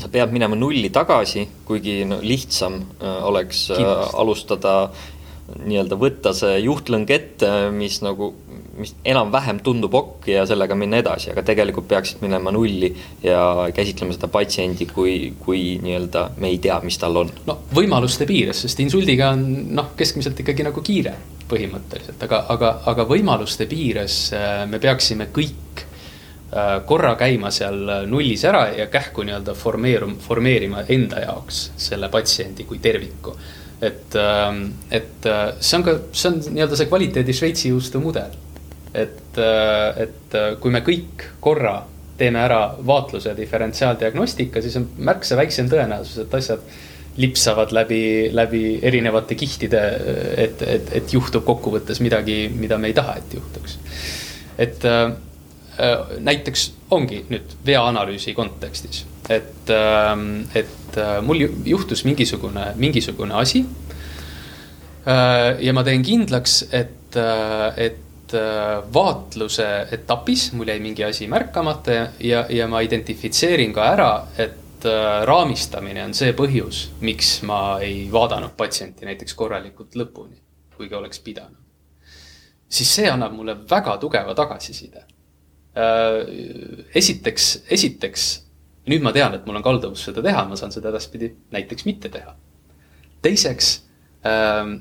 sa pead minema nulli tagasi, kuigi no lihtsam äh, oleks äh, Kindlasti. alustada nii-öelda võtta see juhtlõng ette, mis nagu, mis enam-vähem tundub ok ja sellega minna edasi, aga tegelikult peaksid minema nulli ja käsitlema seda patsiendi kui, kui nii-öelda me ei tea, mis tal on. no võimaluste piires, sest insuldiga on noh, keskmiselt ikkagi nagu kiire põhimõtteliselt, aga, aga, aga võimaluste piires äh, me peaksime kõik Äh, korra käima seal nullis ära ja kähku nii-öelda formeerum-, formeerima enda jaoks selle patsiendi kui terviku. et, ähm, et äh, see on ka, see on nii-öelda see kvaliteedi Šveitsi juustu mudel. Et, äh, et kui me kõik korra teeme ära vaatluse diferentsiaaldiagnostika, siis on märksa väiksem tõenäosus, et asjad lipsavad läbi, läbi erinevate kihtide, et, et, et juhtub kokkuvõttes midagi, mida me ei taha, et juhtuks. et Äh, näiteks ongi nüüd veaanalüüsi kontekstis, et, ähm, et äh, mul juhtus mingisugune, mingisugune asi. Äh, ja ma teen kindlaks, et, et vaatluse etapis mul jäi mingi asi märkamata ja, ja ma identifitseerin ka ära, et raamistamine on see põhjus, miks ma ei vaadanud patsienti näiteks korralikult lõpuni, kuigi oleks pidanud. siis see annab mulle väga tugeva tagasiside Äh, esiteks, esiteks nüüd ma tean, et mul on kalduvus seda teha, ma saan seda edaspidi näiteks mitte teha. teiseks,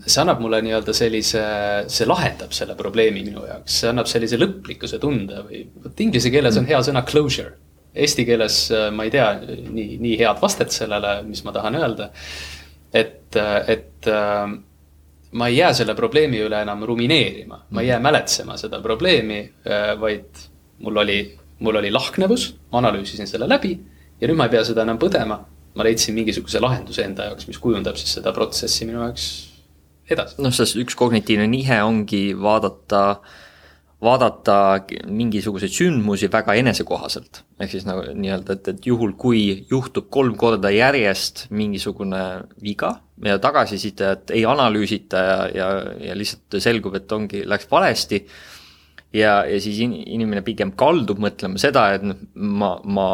see annab mulle nii-öelda sellise, see lahendab selle probleemi minu jaoks, see annab sellise lõplikkuse tunde või vot inglise keeles on hea sõna closure. Eesti keeles äh, ma ei tea nii, nii head vastet sellele, mis ma tahan öelda. et, et ähm, ma ei jää selle probleemi üle enam rumineerima, ma ei jää mäletsema seda probleemi, äh, vaid mul oli, mul oli lahknevus, ma analüüsisin selle läbi ja nüüd ma ei pea seda enam põdema. Ma leidsin mingisuguse lahenduse enda jaoks, mis kujundab siis seda protsessi minu jaoks edasi. noh, sest üks kognitiivne nihe ongi vaadata, vaadata mingisuguseid sündmusi väga enesekohaselt. ehk siis nagu nii-öelda, et, et juhul, kui juhtub kolm korda järjest mingisugune viga ja tagasisidet ei analüüsita ja, ja, ja lihtsalt selgub, et ongi, läks valesti ja, ja siis in, inimene pigem kaldub mõtlema seda, et noh, ma, ma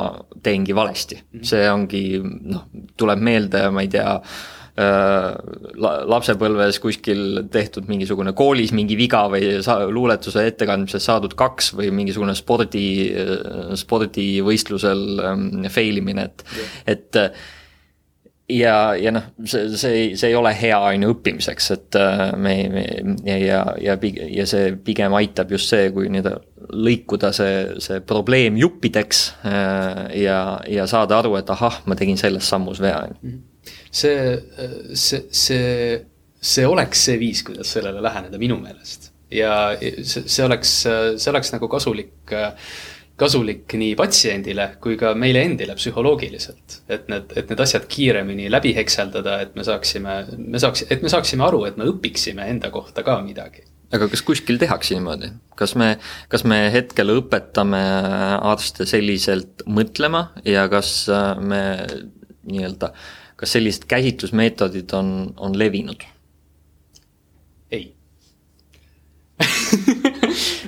teengi valesti. Mhm. see ongi noh, tuleb meelde, ma ei tea äh, lapsepõlves kuskil tehtud mingisugune koolis mingi viga või sa-, luuletuse ettekandmises saadud kaks või mingisugune spordi, spordivõistlusel ähm, fail imine, et, et ja, ja noh, see, see, see ei ole hea on ju õppimiseks, et äh, me, me ja, ja, ja, ja see pigem aitab just see, kui nii-öelda lõikuda see, see probleem juppideks äh, ja, ja saada aru, et ahah, ma tegin selles sammus vea. Mhm. see, see, see, see oleks see viis, kuidas sellele läheneda minu meelest ja see, see oleks, see oleks nagu kasulik äh, kasulik nii patsiendile kui ka meile endile psühholoogiliselt. et need, et need asjad kiiremini läbi hekseldada, et me saaksime, me saaks, et me saaksime aru, et me õpiksime enda kohta ka midagi. aga kas kuskil tehakse niimoodi, kas me, kas me hetkel õpetame arste selliselt mõtlema ja kas äh, me nii-öelda, kas sellised käsitlusmeetodid on, on levinud? ei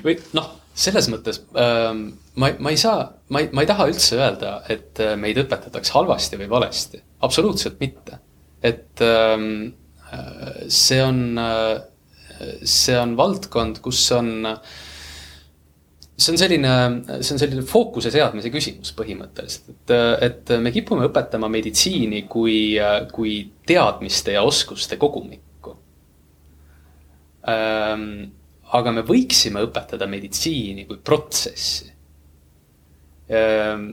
või noh selles mõttes ähm, ma, ma ei saa, ma ei, ma ei taha üldse öelda, et äh, meid õpetatakse halvasti või valesti, absoluutselt mitte. et ähm, äh, see on äh,, see on valdkond, kus on, see on selline, see on selline fookuse seadmise küsimus põhimõtteliselt, et, et me kipume õpetama meditsiini kui, kui teadmiste ja oskuste kogumikku. Ähm, aga me võiksime õpetada meditsiini kui protsessi. Ehm,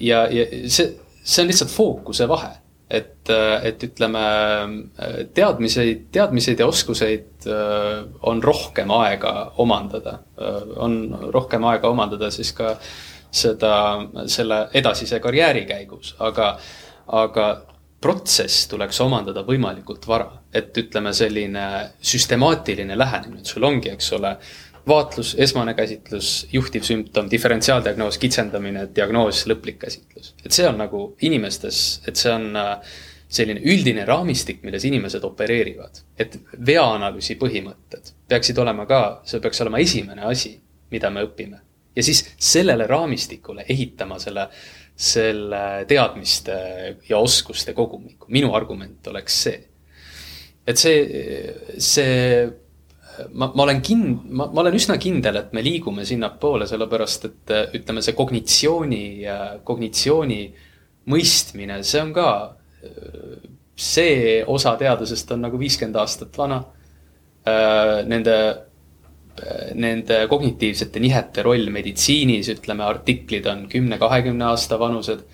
ja, ja see, see on lihtsalt fookuse vahe, et, et ütleme, teadmiseid, teadmiseid ja oskuseid äh, on rohkem aega omandada, äh, on rohkem aega omandada siis ka seda, selle edasise karjääri käigus, aga, aga protsess tuleks omandada võimalikult vara. et ütleme, selline süstemaatiline lähenemine, sul ongi, eks ole, vaatlus, esmane käsitlus, juhtiv sümptom, diferentsiaaldiagnoos, kitsendamine, diagnoos, lõplik käsitlus. et see on nagu inimestes, et see on äh, selline üldine raamistik, milles inimesed opereerivad. et veaanalüüsi põhimõtted peaksid olema ka, see peaks olema esimene asi, mida me õpime. ja siis sellele raamistikule ehitama selle, selle teadmiste ja oskuste kogumiku. minu argument oleks see. et see, see ma, ma olen kin-, ma, ma olen üsna kindel, et me liigume sinnapoole, sellepärast et ütleme, see kognitsiooni, kognitsiooni mõistmine, see on ka see osa teadusest on nagu viiskümmend aastat vana. Nende, nende kognitiivsete nihete roll meditsiinis, ütleme, artiklid on kümne-kahekümne aasta vanused.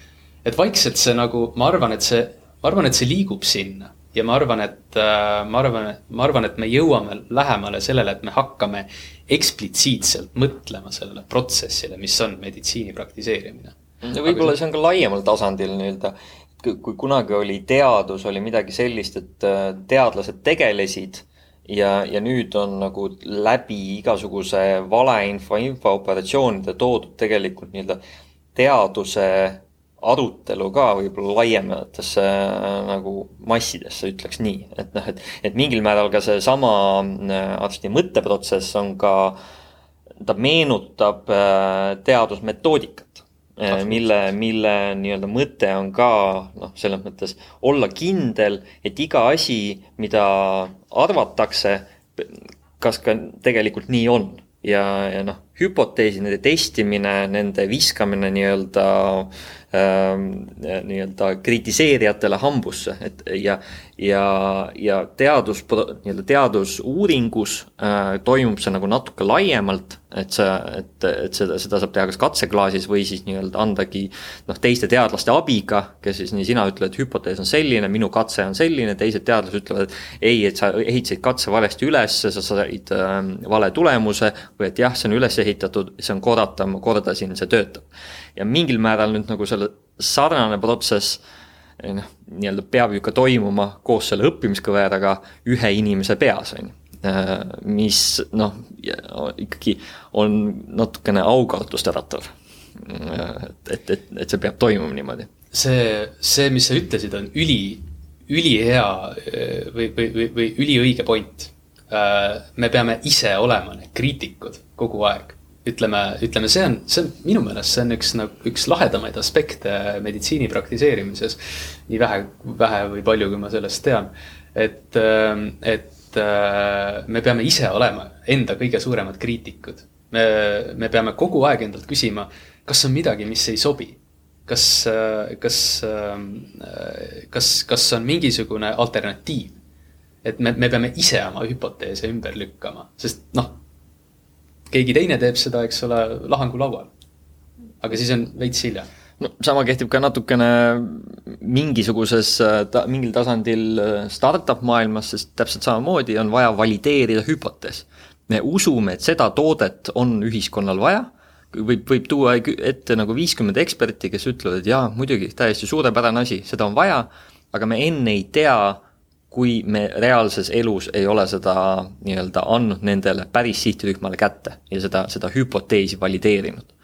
et vaikselt see nagu, ma arvan, et see, ma arvan, et see liigub sinna ja ma arvan, et äh, ma arvan, ma arvan, et me jõuame lähemale sellele, et me hakkame eksplitsiitselt mõtlema sellele protsessile, mis on meditsiini praktiseerimine. ja võib-olla see on ka laiemal tasandil nii-öelda kui kunagi oli teadus, oli midagi sellist, et äh, teadlased tegelesid ja, ja nüüd on nagu läbi igasuguse valeinfo, infooperatsioonide toodud tegelikult nii-öelda teaduse arutelu ka võib-olla laiematesse äh, nagu massidesse, ütleks nii, et noh, et, et mingil määral ka seesama äh, arsti mõtteprotsess on ka, ta meenutab teadusmetoodikat. Äh, mille, mille nii-öelda mõte on ka noh, selles mõttes olla kindel, et iga asi, mida arvatakse, kas ka tegelikult nii on. Ja, ja noh, hüpoteesi, nende testimine, nende viskamine nii-öelda ähm, nii-öelda kritiseerijatele hambusse, et ja, ja, ja teadus, nii-öelda teadusuuringus äh, toimub see nagu natuke laiemalt et sa, et, et seda, seda saab teha kas katseklaasis või siis nii-öelda andagi noh, teiste teadlaste abiga, kes siis nii sina ütled, hüpotees on selline, minu katse on selline, teised teadlased ütlevad, et ei, et sa ehitasid katse valesti üles, sa said äh, vale tulemuse või et jah, see on üles ehitatud, see on korrata, ma kordasin, see töötab. ja mingil määral nüüd nagu selle sarnane protsess noh, nii-öelda peab ju ka toimuma koos selle õppimiskõveraga ühe inimese peas, on ju Äh, mis noh, ikkagi on natukene aukartust äratav. Äh, et, et, et, et see peab toimuma niimoodi. see, see, mis sa ütlesid, on üli, ülihea äh, või, või, või, või üliõige point. me peame ise olema need kriitikud kogu aeg. Ütleme, ütleme, see on, see on minu meelest, see on üks nagu üks lahedamaid aspekte meditsiini praktiseerimises. nii vähe, vähe või palju, kui ma sellest tean. et, et Äh, me peame ise olema enda kõige suuremad kriitikud. me, me peame kogu aeg endalt küsima, kas on midagi, mis ei sobi. kas, äh, kas, äh, kas, kas on mingisugune alternatiiv? et me, me peame ise oma hüpoteese ümber lükkama, sest noh, keegi teine teeb seda, eks ole, lahangulaual. aga siis on veits hilja no sama kehtib ka natukene mingisuguses ta,, mingil tasandil äh, startup maailmas, sest täpselt samamoodi on vaja valideerida hüpotees. me usume, et seda toodet on ühiskonnal vaja, võib, võib tuua ette nagu viiskümmend eksperti, kes ütlevad, et jaa, muidugi, täiesti suurepärane asi, seda on vaja, aga me enne ei tea, kui me reaalses elus ei ole seda nii-öelda andnud nendele päris sihtrühmale kätte ja seda, seda hüpoteesi valideerinud.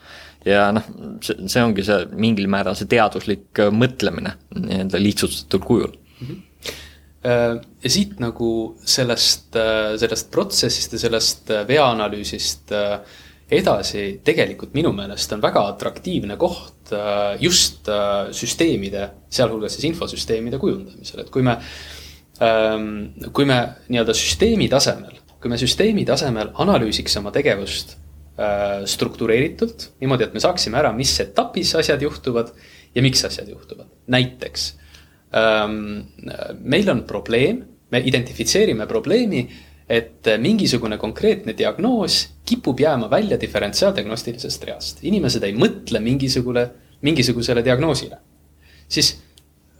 Ja noh, see, see ongi see mingil määral see teaduslik äh, mõtlemine nii-öelda lihtsustatud kujul. Mm. -hmm ja siit nagu sellest, äh, sellest protsessist ja sellest veaanalüüsist edasi tegelikult minu meelest on väga atraktiivne koht just süsteemide, sealhulgas siis infosüsteemide kujundamisel, et kui me, ähm, kui me nii-öelda süsteemi tasemel, kui me süsteemi tasemel analüüsiks oma tegevust Äh, struktureeritult, niimoodi, et me saaksime ära, mis etapis asjad juhtuvad ja miks asjad juhtuvad. näiteks ähm, meil on probleem, me identifitseerime probleemi, et mingisugune konkreetne diagnoos kipub jääma välja diferentsiaaldiagnostilisest reast. inimesed ei mõtle mingisugune, mingisugusele diagnoosile. siis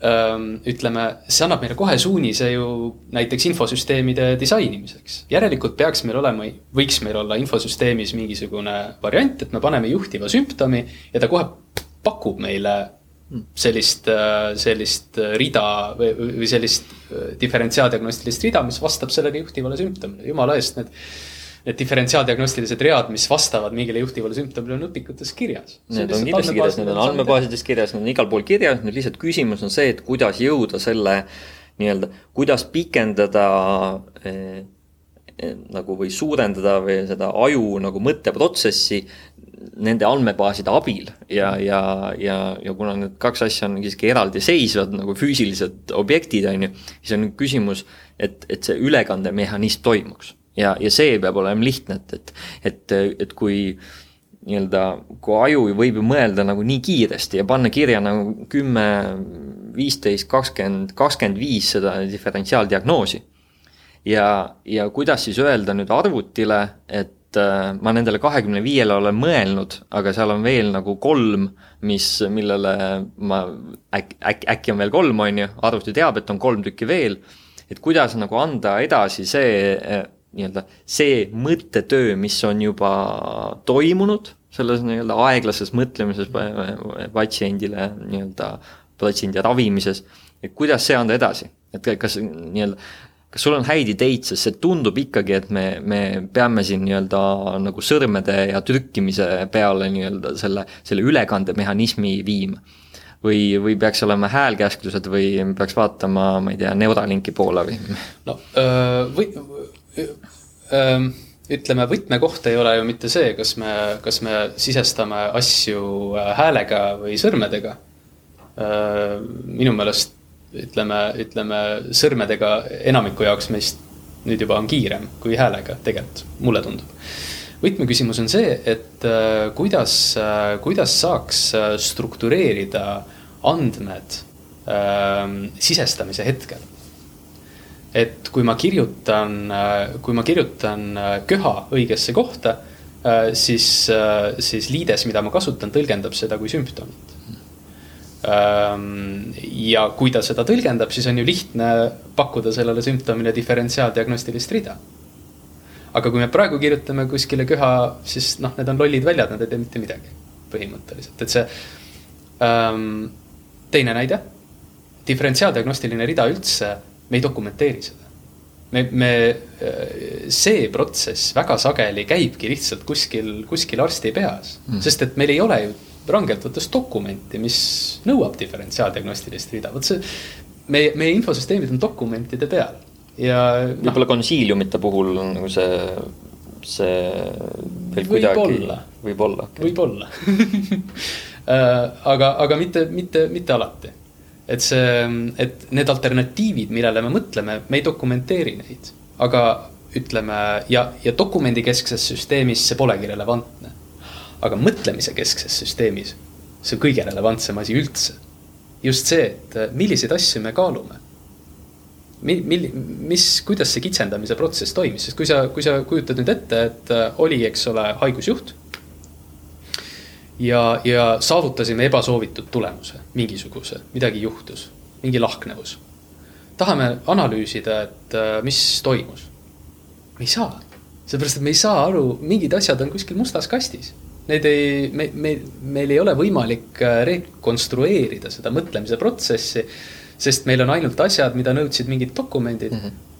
ütleme, see annab meile kohe suunise ju näiteks infosüsteemide disainimiseks. järelikult peaks meil olema, võiks meil olla infosüsteemis mingisugune variant, et me paneme juhtiva sümptomi ja ta kohe pakub meile sellist, sellist rida või, või sellist diferentsiaaldiagnostilist rida, mis vastab sellele juhtivale sümptomile, jumala eest, need need diferentsiaaldiagnostilised read, mis vastavad mingile juhtivale sümptomile, on õpikutes kirjas. Need on kindlasti kirjas, need on andmebaasides kirjas, need on igal pool kirjas, nüüd lihtsalt küsimus on see, et kuidas jõuda selle nii-öelda, kuidas pikendada eh, eh, nagu või suurendada või seda aju nagu mõtteprotsessi nende andmebaaside abil. Ja, ja, ja, ja kuna need kaks asja on siiski eraldiseisvad nagu füüsilised objektid, on ju, siis on küsimus, et, et see ülekandemehhanism toimuks ja, ja see peab olema lihtne, et, et, et, et kui nii-öelda, kui aju võib ju mõelda nagu nii kiiresti ja panna kirja nagu kümme, viisteist, kakskümmend, kakskümmend viis seda diferentsiaaldiagnoosi. ja, ja kuidas siis öelda nüüd arvutile, et äh, ma nendele kahekümne viiele olen mõelnud, aga seal on veel nagu kolm, mis, millele ma äkki, äkki, äkki on veel kolm, on ju, arvuti teab, et on kolm tükki veel. et kuidas nagu anda edasi see nii-öelda see mõttetöö, mis on juba toimunud selles nii-öelda aeglases mõtlemises patsiendile nii-öelda, patsiendi ravimises, et kuidas see anda edasi, et kas nii-öelda kas sul on häid ideid, sest see tundub ikkagi, et me, me peame siin nii-öelda nagu sõrmede ja trükkimise peale nii-öelda selle, selle ülekandemehhanismi viima. või, või peaks olema häälkäsklused või peaks vaatama, ma ei tea, Neuralinki poole või? no või ütleme, võtmekoht ei ole ju mitte see, kas me, kas me sisestame asju äh, häälega või sõrmedega. minu meelest ütleme, ütleme sõrmedega enamiku jaoks meist nüüd juba on kiirem kui häälega, tegelikult mulle tundub. võtmeküsimus on see, et äh, kuidas, äh, kuidas saaks struktureerida andmed sisestamise hetkel et kui ma kirjutan, kui ma kirjutan äh, köha õigesse kohta, äh, siis, äh, siis liides, mida ma kasutan, tõlgendab seda kui sümptomit. Ähm, ja kui ta seda tõlgendab, siis on ju lihtne pakkuda sellele sümptomile diferentsiaaldiagnostilist rida. aga kui me praegu kirjutame kuskile köha, siis noh, need on lollid väljad, nad ei tee mitte midagi põhimõtteliselt, et see ähm,. teine näide, diferentsiaaldiagnostiline rida üldse me ei dokumenteeri seda. me, me, see protsess väga sageli käibki lihtsalt kuskil, kuskil arsti peas mm., sest et meil ei ole ju rangelt võttes dokumenti, mis nõuab diferentsiaaldiagnostilist rida, vot see. meie, meie infosüsteemid on dokumentide peal ja. võib-olla no, konsiiliumite puhul on nagu see, see veel kuidagi. võib-olla. võib-olla [laughs] aga, aga mitte, mitte, mitte alati et see, et need alternatiivid, millele me mõtleme, me ei dokumenteeri neid. aga ütleme ja, ja dokumendikeskses süsteemis see polegi relevantne. aga mõtlemise keskses süsteemis, see on kõige relevantsem asi üldse. just see, et milliseid asju me kaalume. Mil-, mil-, mis, kuidas see kitsendamise protsess toimis, sest kui sa, kui sa kujutad nüüd ette, et oli, eks ole, haigusjuht ja, ja saavutasime ebasoovitud tulemuse, mingisuguse, midagi juhtus, mingi lahknevus. tahame analüüsida, et äh, mis toimus. me ei saa, sellepärast et me ei saa aru, mingid asjad on kuskil mustas kastis. Need ei, me, me, meil ei ole võimalik äh, rekonstrueerida seda mõtlemise protsessi, sest meil on ainult asjad, mida nõudsid mingid dokumendid mm. -hmm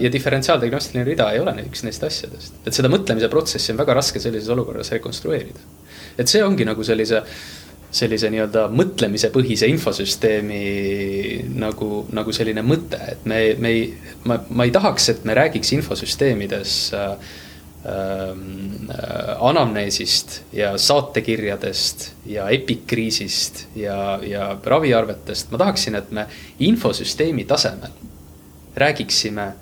ja diferentsiaaldiagnostiline rida ei ole üks neist asjadest, et seda mõtlemise protsessi on väga raske sellises olukorras rekonstrueerida et see ongi nagu sellise, sellise nii-öelda mõtlemisepõhise infosüsteemi nagu, nagu selline mõte, et me, me ei, ma, ma ei tahaks, et me räägiks infosüsteemides äh, äh, anamneesist ja saatekirjadest ja epikriisist ja, ja raviarvetest. ma tahaksin, et me infosüsteemi tasemel räägiksime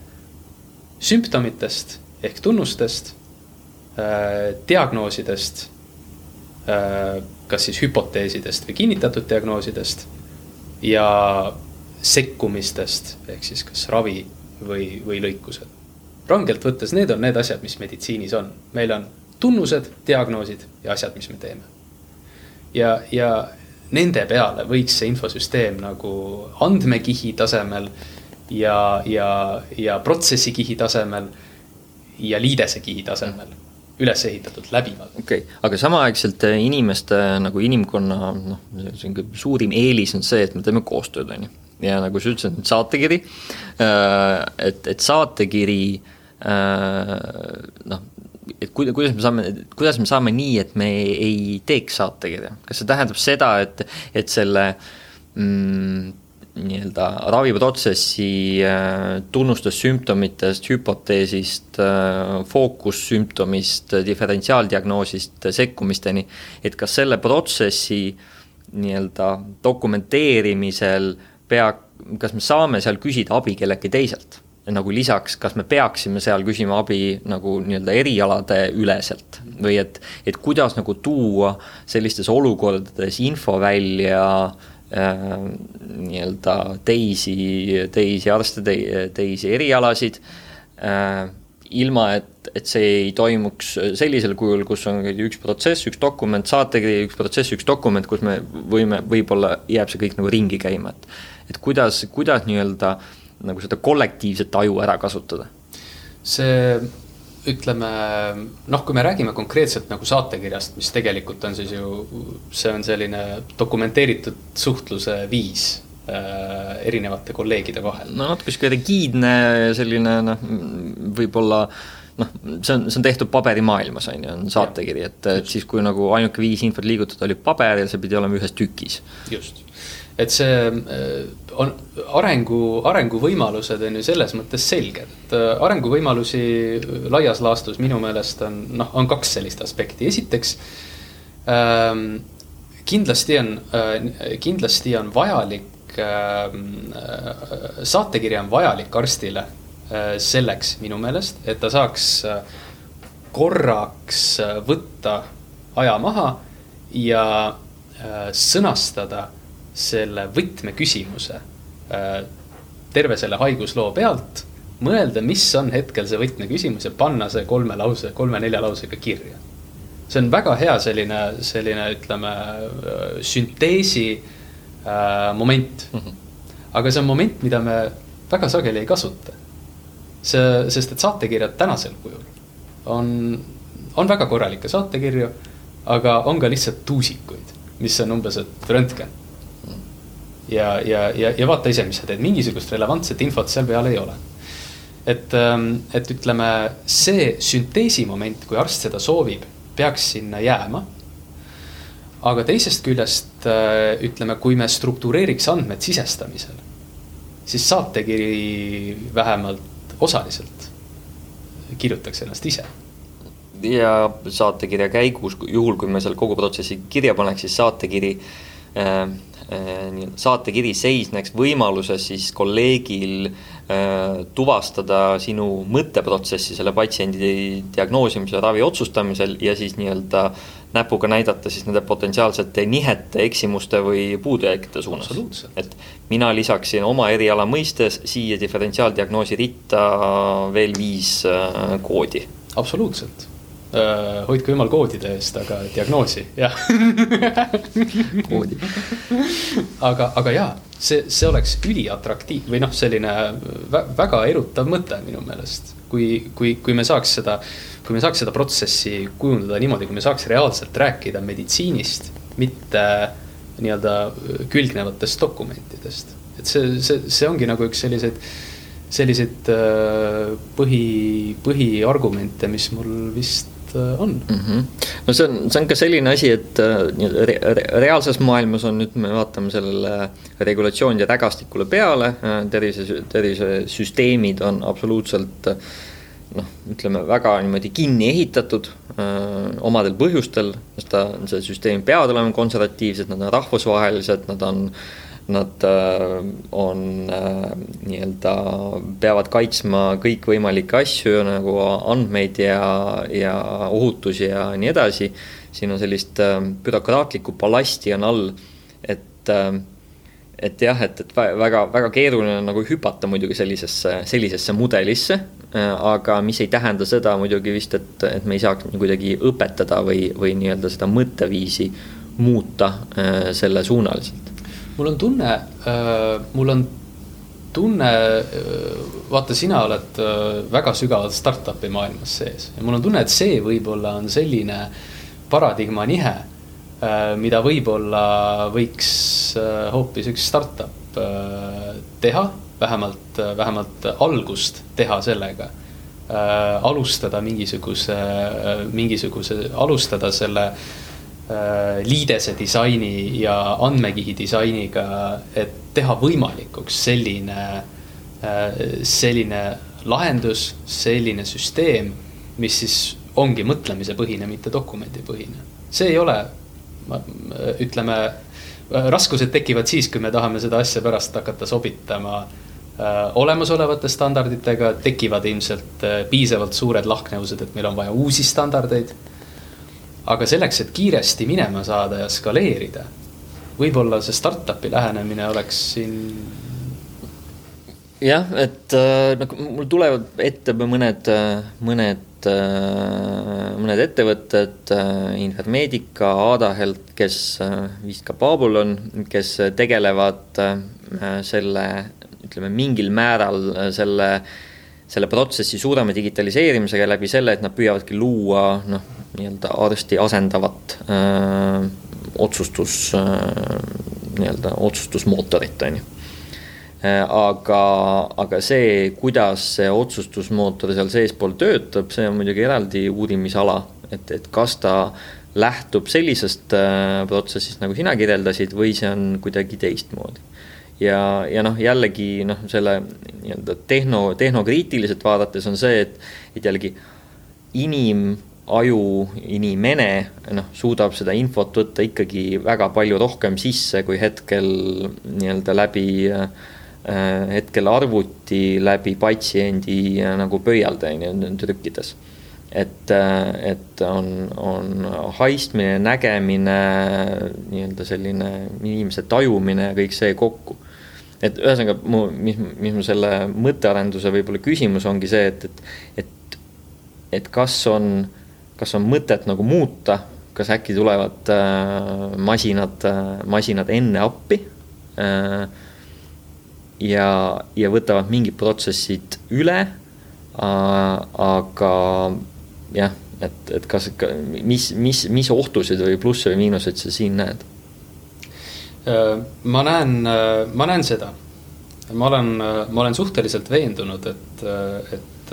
sümptomitest ehk tunnustest äh,, diagnoosidest kas siis hüpoteesidest või kinnitatud diagnoosidest ja sekkumistest ehk siis kas ravi või, või lõikused. rangelt võttes, need on need asjad, mis meditsiinis on, meil on tunnused, diagnoosid ja asjad, mis me teeme. ja, ja nende peale võiks see infosüsteem nagu andmekihi tasemel ja, ja, ja protsessikihi tasemel ja liidese kihi tasemel üles ehitatud läbivalt. okei okay., aga samaaegselt inimeste nagu inimkonna noh, suurim eelis on see, et me teeme koostööd, on ju. ja nagu sa ütlesid, saatekiri, et, et saatekiri noh, et kuida-, kuidas me saame, kuidas me saame nii, et me ei teeks saatekirja, kas see tähendab seda, et, et selle mm, nii-öelda raviprotsessi äh, tunnustest, sümptomitest, hüpoteesist äh,, fookussümptomist, diferentsiaaldiagnoosist sekkumisteni, et kas selle protsessi nii-öelda dokumenteerimisel pea, kas me saame seal küsida abi kelleltki teiselt? Nagu lisaks, kas me peaksime seal küsima abi nagu nii-öelda erialade üleselt? Või et, et kuidas nagu tuua sellistes olukordades info välja äh, nii-öelda teisi, teisi arste te,, teisi erialasid äh, ilma, et, et see ei toimuks sellisel kujul, kus on üks protsess, üks dokument, saatekiri, üks protsess, üks dokument, kus me võime, võib-olla jääb see kõik nagu ringi käima, et et kuidas, kuidas nii-öelda äh, nagu seda kollektiivset aju ära kasutada? see ütleme noh, kui me räägime konkreetselt nagu saatekirjast, mis tegelikult on siis ju, see on selline dokumenteeritud suhtluse viis äh, erinevate kolleegide vahel. no natuke sihuke rigiidne selline noh, võib-olla noh, see on, see on tehtud paberimaailmas, on ju, on saatekiri, et, et siis, kui nagu ainuke viis infot liigutada oli paber ja see pidi olema ühes tükis. just et see äh, on arengu, arenguvõimalused on ju selles mõttes selged, et äh, arenguvõimalusi laias laastus minu meelest on noh, on kaks sellist aspekti, esiteks ähm, kindlasti on äh,, kindlasti on vajalik ähm, äh,, saatekiri on vajalik arstile äh, selleks minu meelest, et ta saaks äh, korraks võtta aja maha ja sõnastada selle võtmeküsimuse äh, terve selle haigusloo pealt, mõelda, mis on hetkel see võtmeküsimus ja panna see kolme lause, kolme-nelja lausega kirja. see on väga hea selline, selline ütleme äh, sünteesi äh, moment mm. -hmm. aga see on moment, mida me väga sageli ei kasuta. see, sest et saatekirjad tänasel kujul on, on väga korralikke saatekirju, aga on ka lihtsalt tuusikuid, mis on umbes, et röntgen ja, ja, ja, ja vaata ise, mis sa teed, mingisugust relevantset infot seal peal ei ole. et, ähm, et ütleme, see sünteesi moment, kui arst seda soovib, peaks sinna jääma. aga teisest küljest äh, ütleme, kui me struktureeriks andmed sisestamisel, siis saatekiri vähemalt osaliselt kirjutaks ennast ise ja saatekirja käigus, juhul kui me seal kogu protsessi kirja paneks, siis saatekiri äh, saatekiri seisneks võimaluses siis kolleegil äh, tuvastada sinu mõtteprotsessi selle patsiendi diagnoosimisel, ravi otsustamisel ja siis nii-öelda näpuga näidata siis nende potentsiaalsete nihete, eksimuste või puudujääkide suunas. et mina lisaksin oma eriala mõistes siia diferentsiaaldiagnoosi ritta veel viis äh, koodi. absoluutselt Äh, hoidku jumal koodide eest, aga diagnoosi, jah [laughs] koodi. aga, aga jaa, see, see oleks üliatraktiiv või noh, selline väga erutav mõte minu meelest. kui, kui, kui me saaks seda, kui me saaks seda protsessi kujundada niimoodi, kui me saaks reaalselt rääkida meditsiinist, mitte nii-öelda külgnevatest dokumentidest. et see, see, see ongi nagu üks selliseid selliseid äh, põhi, põhiargumente, mis mul vist Äh, on mm. -hmm. no see on, see on ka selline asi, et äh, re, re, reaalses maailmas on nüüd, me vaatame sellele regulatsioonide rägastikule peale, äh, tervise, tervisesüsteemid on absoluutselt noh, ütleme väga niimoodi kinni ehitatud öö, omadel põhjustel, sest ta, see süsteem peavad olema konservatiivsed, nad on rahvusvahelised, nad on äh, Nad äh, on äh, nii-öelda, peavad kaitsma kõikvõimalikke asju nagu andmeid ja, ja ohutusi ja nii edasi. siin on sellist äh, bürokraatlikku ballasti on all, et et jah, et, et väga, väga keeruline on nagu hüpata muidugi sellisesse, sellisesse mudelisse, aga mis ei tähenda seda muidugi vist, et, et me ei saaks kuidagi õpetada või, või nii-öelda seda mõtteviisi muuta sellesuunaliselt mul on tunne äh,, mul on tunne, vaata, sina oled väga sügavalt startup'i maailmas sees ja mul on tunne, et see võib-olla on selline paradigma nihe, mida võib-olla võiks hoopis üks startup teha, vähemalt, vähemalt algust teha sellega äh,. alustada mingisuguse äh,, mingisuguse, alustada selle äh, liidese disaini ja andmekihi disainiga, et teha võimalikuks selline äh,, selline lahendus, selline süsteem, mis siis ongi mõtlemisepõhine, mitte dokumendipõhine. see ei ole, ütleme, raskused tekivad siis, kui me tahame seda asja pärast hakata sobitama äh, Äh, olemasolevate standarditega, tekivad ilmselt äh, piisavalt suured lahknevused, et meil on vaja uusi standardeid. Aga selleks, et kiiresti minema saada ja skaleerida, võib-olla see startup'i lähenemine oleks siin. jah, et äh, nagu mul tulevad ette mõned, mõned, mõned ettevõtted, Infermeedica, Adahelt, kes vist ka Babylon, kes tegelevad selle ütleme mingil määral äh, selle, protsessi suurema digitaliseerimisega läbi selle, et nad püüavadki luua noh, nii-öelda arsti asendavat öö, äh, otsustus, äh, nii-öelda otsustusmootorit, on ju. Aga, aga see, kuidas see otsustusmootor seal seespool töötab, see on muidugi eraldi uurimisala, et, et kas ta lähtub sellisest protsessist, nagu sina kirjeldasid, või see on kuidagi teistmoodi ja, ja noh, jällegi noh, selle nii-öelda tehno, tehnokriitiliselt vaadates on see, et, et jällegi inimaju, inimene noh, suudab seda infot võtta ikkagi väga palju rohkem sisse, kui hetkel nii-öelda läbi äh, hetkel arvuti läbi patsiendi äh, nagu pöialda on ju trükkides et, äh, et on, on haistmine, nägemine, nii-öelda selline inimese tajumine ja kõik see kokku. Et ühesõnaga mu, mis, mis mu selle mõttearenduse võib-olla küsimus ongi see, et, et, et, et kas on, kas on mõtet nagu muuta, kas äkki tulevad äh, masinad äh,, masinad enne appi äh, ja, ja võtavad mingid protsessid üle äh,, aga jah, et, et kas, mis, mis, mis ohtusid või plusse või miinuseid sa siin näed? Äh, ma näen, äh, ma näen seda. ma olen, äh, ma olen suhteliselt veendunud, et, et,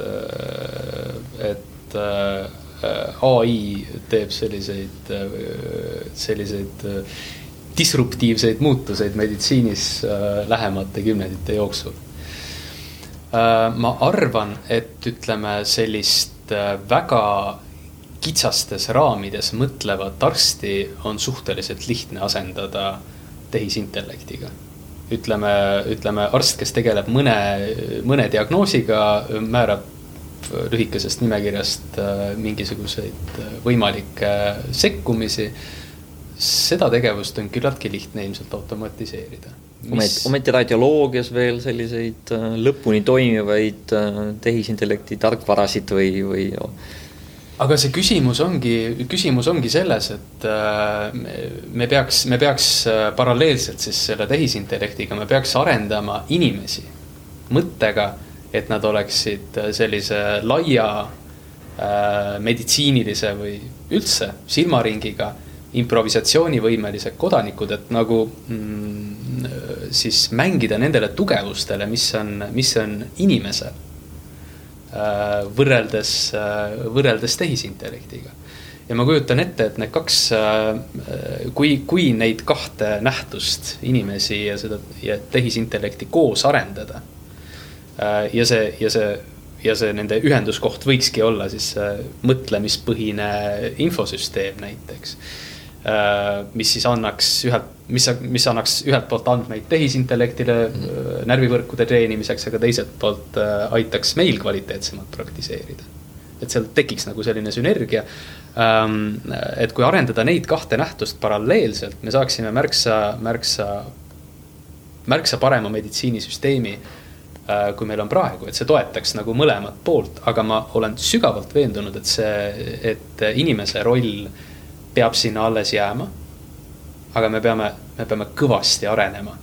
et ai teeb selliseid, selliseid disruptiivseid muutuseid meditsiinis lähemate kümnendite jooksul. ma arvan, et ütleme sellist väga kitsastes raamides mõtlevat arsti on suhteliselt lihtne asendada äh, tehisintellektiga. ütleme, ütleme arst, kes tegeleb mõne, mõne diagnoosiga, määrab lühikesest nimekirjast äh, mingisuguseid äh, võimalikke sekkumisi. Seda tegevust on küllaltki lihtne ilmselt automatiseerida. Mis... ometi radioloogias veel selliseid äh, lõpuni toimivaid tehisintellekti tarkvarasid või, või aga see küsimus ongi, küsimus ongi selles, et äh, me peaks, me peaks äh, paralleelselt siis selle tehisintellektiga, me peaks arendama inimesi mõttega, et nad oleksid sellise laia äh, meditsiinilise või üldse silmaringiga improvisatsioonivõimelised kodanikud, et nagu mm, siis mängida nendele tugevustele, mis on, mis on inimesel Äh, võrreldes, äh, võrreldes tehisintellektiga. ja ma kujutan ette, et need kaks, äh, kui, kui neid kahte nähtust, inimesi ja seda ja tehisintellekti koos arendada. ja see, ja see, ja see nende ühenduskoht võikski olla siis mõtlemispõhine infosüsteem näiteks mis siis annaks ühelt, mis, mis annaks ühelt poolt andmeid tehisintellektile mm. närvivõrkude treenimiseks, aga teiselt poolt äh, aitaks meil kvaliteetsemalt praktiseerida. et seal tekiks nagu selline sünergia. Ähm, et kui arendada neid kahte nähtust paralleelselt, me saaksime märksa, märksa, märksa parema meditsiinisüsteemi kui meil on praegu, et see toetaks nagu mõlemat poolt, aga ma olen sügavalt veendunud, et see, et inimese roll äh, peab sinna alles jääma. aga me peame, me peame kõvasti arenema.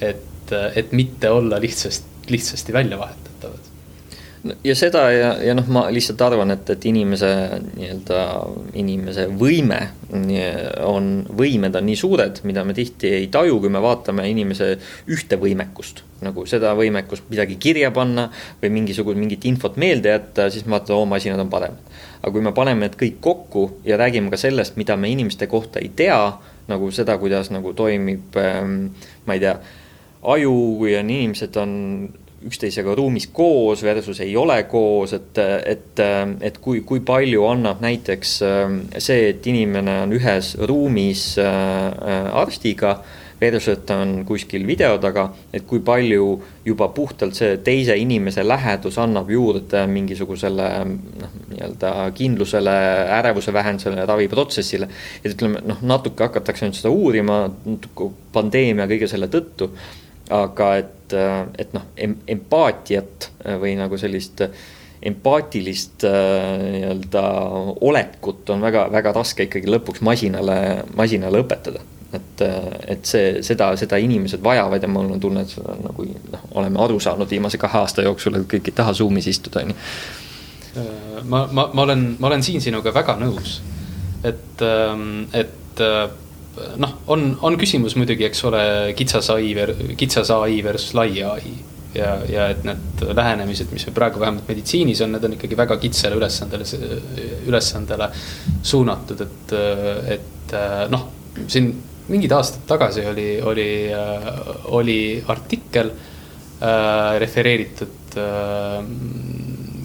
et et, mitte olla lihtsast, lihtsasti välja vahetatavad ja seda ja, ja noh, ma lihtsalt arvan, et, et inimese nii-öelda, inimese võime on, võimed on nii suured, mida me tihti ei taju, kui me vaatame inimese ühte võimekust. nagu seda võimekust midagi kirja panna või mingisugust, mingit infot meelde jätta, siis me vaatame, oo, masinad on paremad. Aga kui me paneme need kõik kokku ja räägime ka sellest, mida me inimeste kohta ei tea, nagu seda, kuidas nagu toimib ähm,, ma ei tea, aju ja inimesed on üksteisega ruumis koos versus ei ole koos, et, et, et kui, kui palju annab näiteks äh, see, et inimene on ühes ruumis äh, arstiga versus, on kuskil video taga, et kui palju juba puhtalt see teise inimese lähedus annab juurde mingisugusele noh, nii-öelda kindlusele, ärevuse vähendusele, raviprotsessile. et ütleme noh, natuke hakatakse nüüd seda uurima pandeemia kõige selle tõttu aga et, et noh, empaatiat või nagu sellist empaatilist nii-öelda olekut on väga, väga raske ikkagi lõpuks masinale, masinale õpetada. Et, et see, seda, seda inimesed vajavad ja mul on tunne, et seda nagu noh, oleme aru saanud viimase kahe aasta jooksul, et kõik ei taha Zoom'is istuda, on ju. ma, ma, ma olen, ma olen siin sinuga väga nõus. et, et noh, on, on küsimus muidugi, eks ole, kitsas ai, kitsas ai versus lai ai. ja, ja et need lähenemised, mis praegu vähemalt meditsiinis on, need on ikkagi väga kitsale ülesandele, ülesandele suunatud, et, et noh, siin mingid aastad tagasi oli, oli, oli artikkel äh, refereeritud äh,,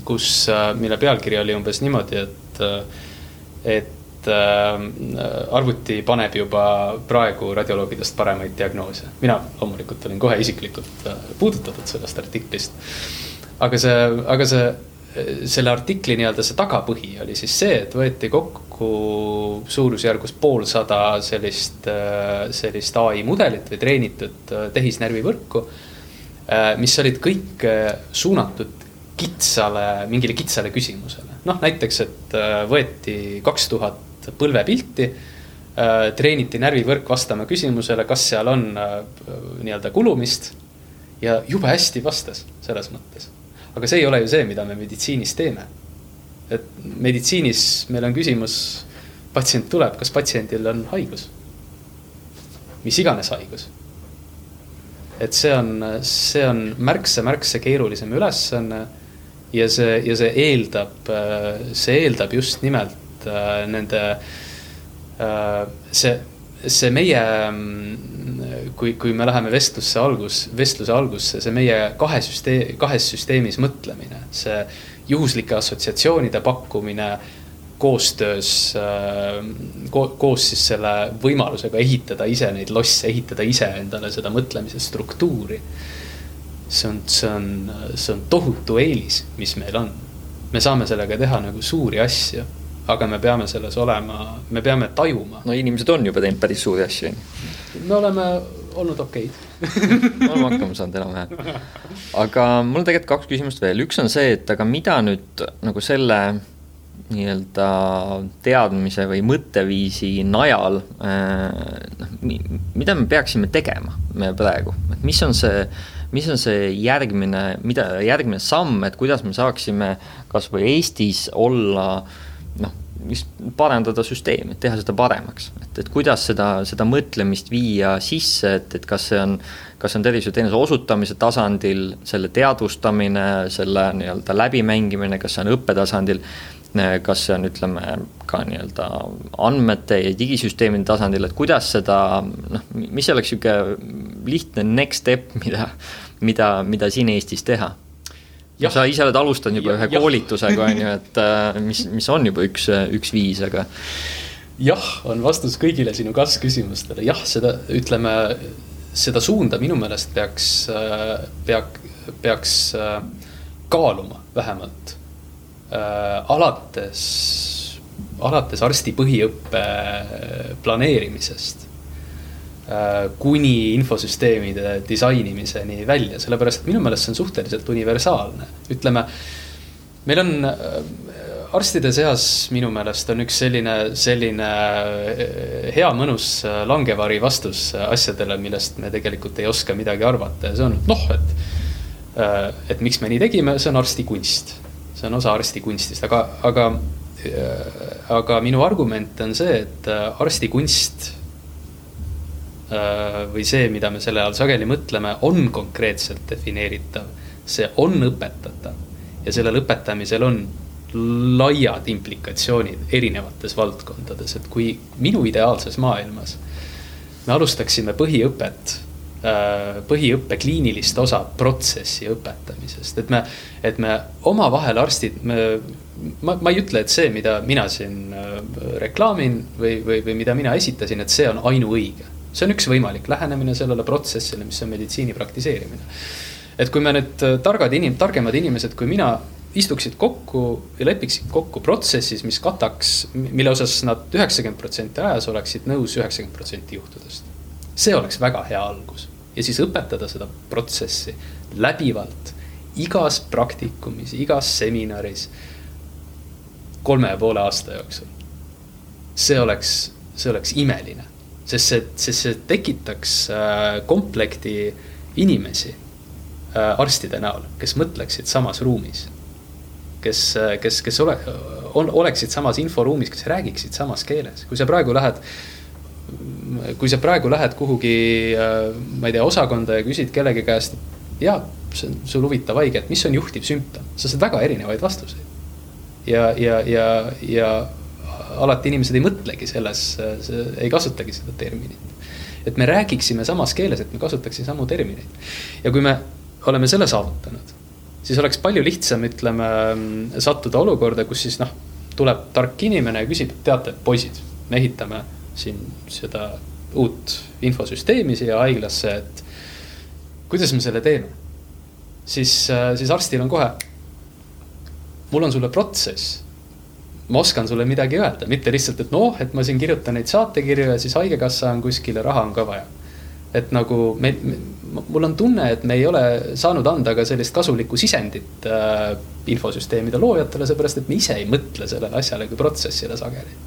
kus, mille pealkiri oli umbes niimoodi, et, et et äh, arvuti paneb juba praegu radioloogidest paremaid diagnoose. mina loomulikult olin kohe isiklikult äh, puudutatud sellest artiklist. aga see, aga see, selle artikli nii-öelda see tagapõhi oli siis see, et võeti kokku suurusjärgus poolsada sellist, äh, sellist ai mudelit või treenitud tehisnärvivõrku. mis olid kõik suunatud kitsale, mingile kitsale küsimusele. noh, näiteks, et võeti kaks tuhat põlvepilti. Äh, treeniti närvivõrk vastama küsimusele, kas seal on äh, nii-öelda kulumist. ja jube hästi vastas selles mõttes. aga see ei ole ju see, mida me meditsiinis teeme. Et meditsiinis meil on küsimus, patsient tuleb, kas patsiendil on haigus? mis iganes haigus et see on, see on märksa, märksa keerulisem ülesanne. ja see, ja see eeldab, see eeldab just nimelt Äh, nende, äh, see, see meie, kui, kui me läheme vestlusse algus, vestluse algusse, see meie kahe süsteem, kahes süsteemis mõtlemine, see juhuslike assotsiatsioonide pakkumine koostöös äh, ko,, koos siis selle võimalusega ehitada ise neid losse, ehitada ise endale seda mõtlemise struktuuri. see on, see on, see on tohutu eelis, mis meil on. me saame sellega teha nagu suuri asju aga me peame selles olema, me peame tajuma. no inimesed on juba teinud päris suuri asju, me oleme olnud okeid [laughs] oleme hakkama saanud enam-vähem. aga mul on tegelikult kaks küsimust veel, üks on see, et aga mida nüüd nagu selle nii-öelda teadmise või mõtteviisi najal äh,. mida me peaksime tegema me praegu, et mis on see, mis on see järgmine, mida, järgmine samm, et kuidas me saaksime kasvõi Eestis olla noh, just parandada süsteemi, teha seda paremaks, et, et kuidas seda, seda mõtlemist viia sisse, et, et kas see on, kas see on tervishoiuteenuse osutamise tasandil, selle teadvustamine, selle nii-öelda läbimängimine, kas see on õppetasandil, kas see on, ütleme, ka nii-öelda andmete ja digisüsteemide tasandil, et kuidas seda noh, mis oleks niisugune lihtne next step, [laughs] mida, mida, mida siin Eestis teha sa ise oled alustanud juba ja, ühe ja. koolitusega, on ju, [laughs] et äh, mis, mis on juba üks, üks viis, aga. jah, on vastus kõigile sinu kas-küsimustele, jah, seda ütleme, seda suunda minu meelest peaks, äh, peak-, peaks äh, kaaluma vähemalt. alates, alates arsti põhiõppe planeerimisest Äh, kuni infosüsteemide disainimiseni välja, sellepärast et minu meelest see on suhteliselt universaalne, ütleme. meil on äh, arstide seas minu meelest on üks selline, selline äh, hea mõnus äh, langevari vastus asjadele, millest me tegelikult ei oska midagi arvata ja see on noh, et. et miks me nii tegime, see on arsti kunst, see on osa arsti kunstist, aga, aga, aga minu argument on see, et arsti kunst või see, mida me selle all sageli mõtleme, on konkreetselt defineeritav. see on õpetatav ja sellel õpetamisel on laiad implikatsioonid erinevates valdkondades, et kui minu ideaalses maailmas me alustaksime põhiõpet, äh, põhiõppe kliinilist osa protsessi õpetamisest, et me, et me omavahel arstid, me, ma, ma ei ütle, et see, mida mina siin äh, reklaamin või, või, või mida mina esitasin, et see on ainuõige. See on üks võimalik lähenemine sellele protsessile, mis on meditsiini praktiseerimine. et kui me nüüd targad inim-, targemad inimesed kui mina istuksid kokku ja lepiksid kokku protsessis, mis kataks, mille osas nad üheksakümmend protsenti ajas oleksid nõus üheksakümmend protsenti juhtudest. see oleks väga hea algus ja siis õpetada seda protsessi läbivalt igas praktikumis, igas seminaris kolme ja poole aasta jooksul. see oleks, see oleks imeline, sest see, sest see tekitaks äh, komplekti inimesi äh, arstide näol, kes mõtleksid samas ruumis kes, kes, kes ole, on, oleksid samas inforuumis, kes räägiksid samas keeles, kui sa praegu lähed. kui sa praegu lähed kuhugi, ma ei tea, osakonda ja küsid kellegi käest, ja see on sul huvitav haige, et mis on juhtiv sümptom, sa saad väga erinevaid vastuseid. ja, ja, ja, ja alati inimesed ei mõtlegi selles, ei kasutagi seda terminit. et me räägiksime samas keeles, et me kasutaksime samu termineid. ja kui me oleme selle saavutanud siis oleks palju lihtsam, ütleme, sattuda olukorda, kus siis noh, tuleb tark inimene ja küsib, teate, poisid, me ehitame siin seda uut infosüsteemi siia haiglasse, et kuidas me selle teeme. siis, siis arstil on kohe, mul on sulle protsess. Ma oskan sulle midagi öelda, mitte lihtsalt, et noh, et ma siin kirjutan neid saatekirju ja siis haigekassa on kuskil ja raha on ka vaja. Et nagu me, me, mul on tunne, et me ei ole saanud anda ka sellist kasulikku sisendit äh, infosüsteemide loojatele, seepärast et me ise ei mõtle sellele asjale kui protsessile sageli.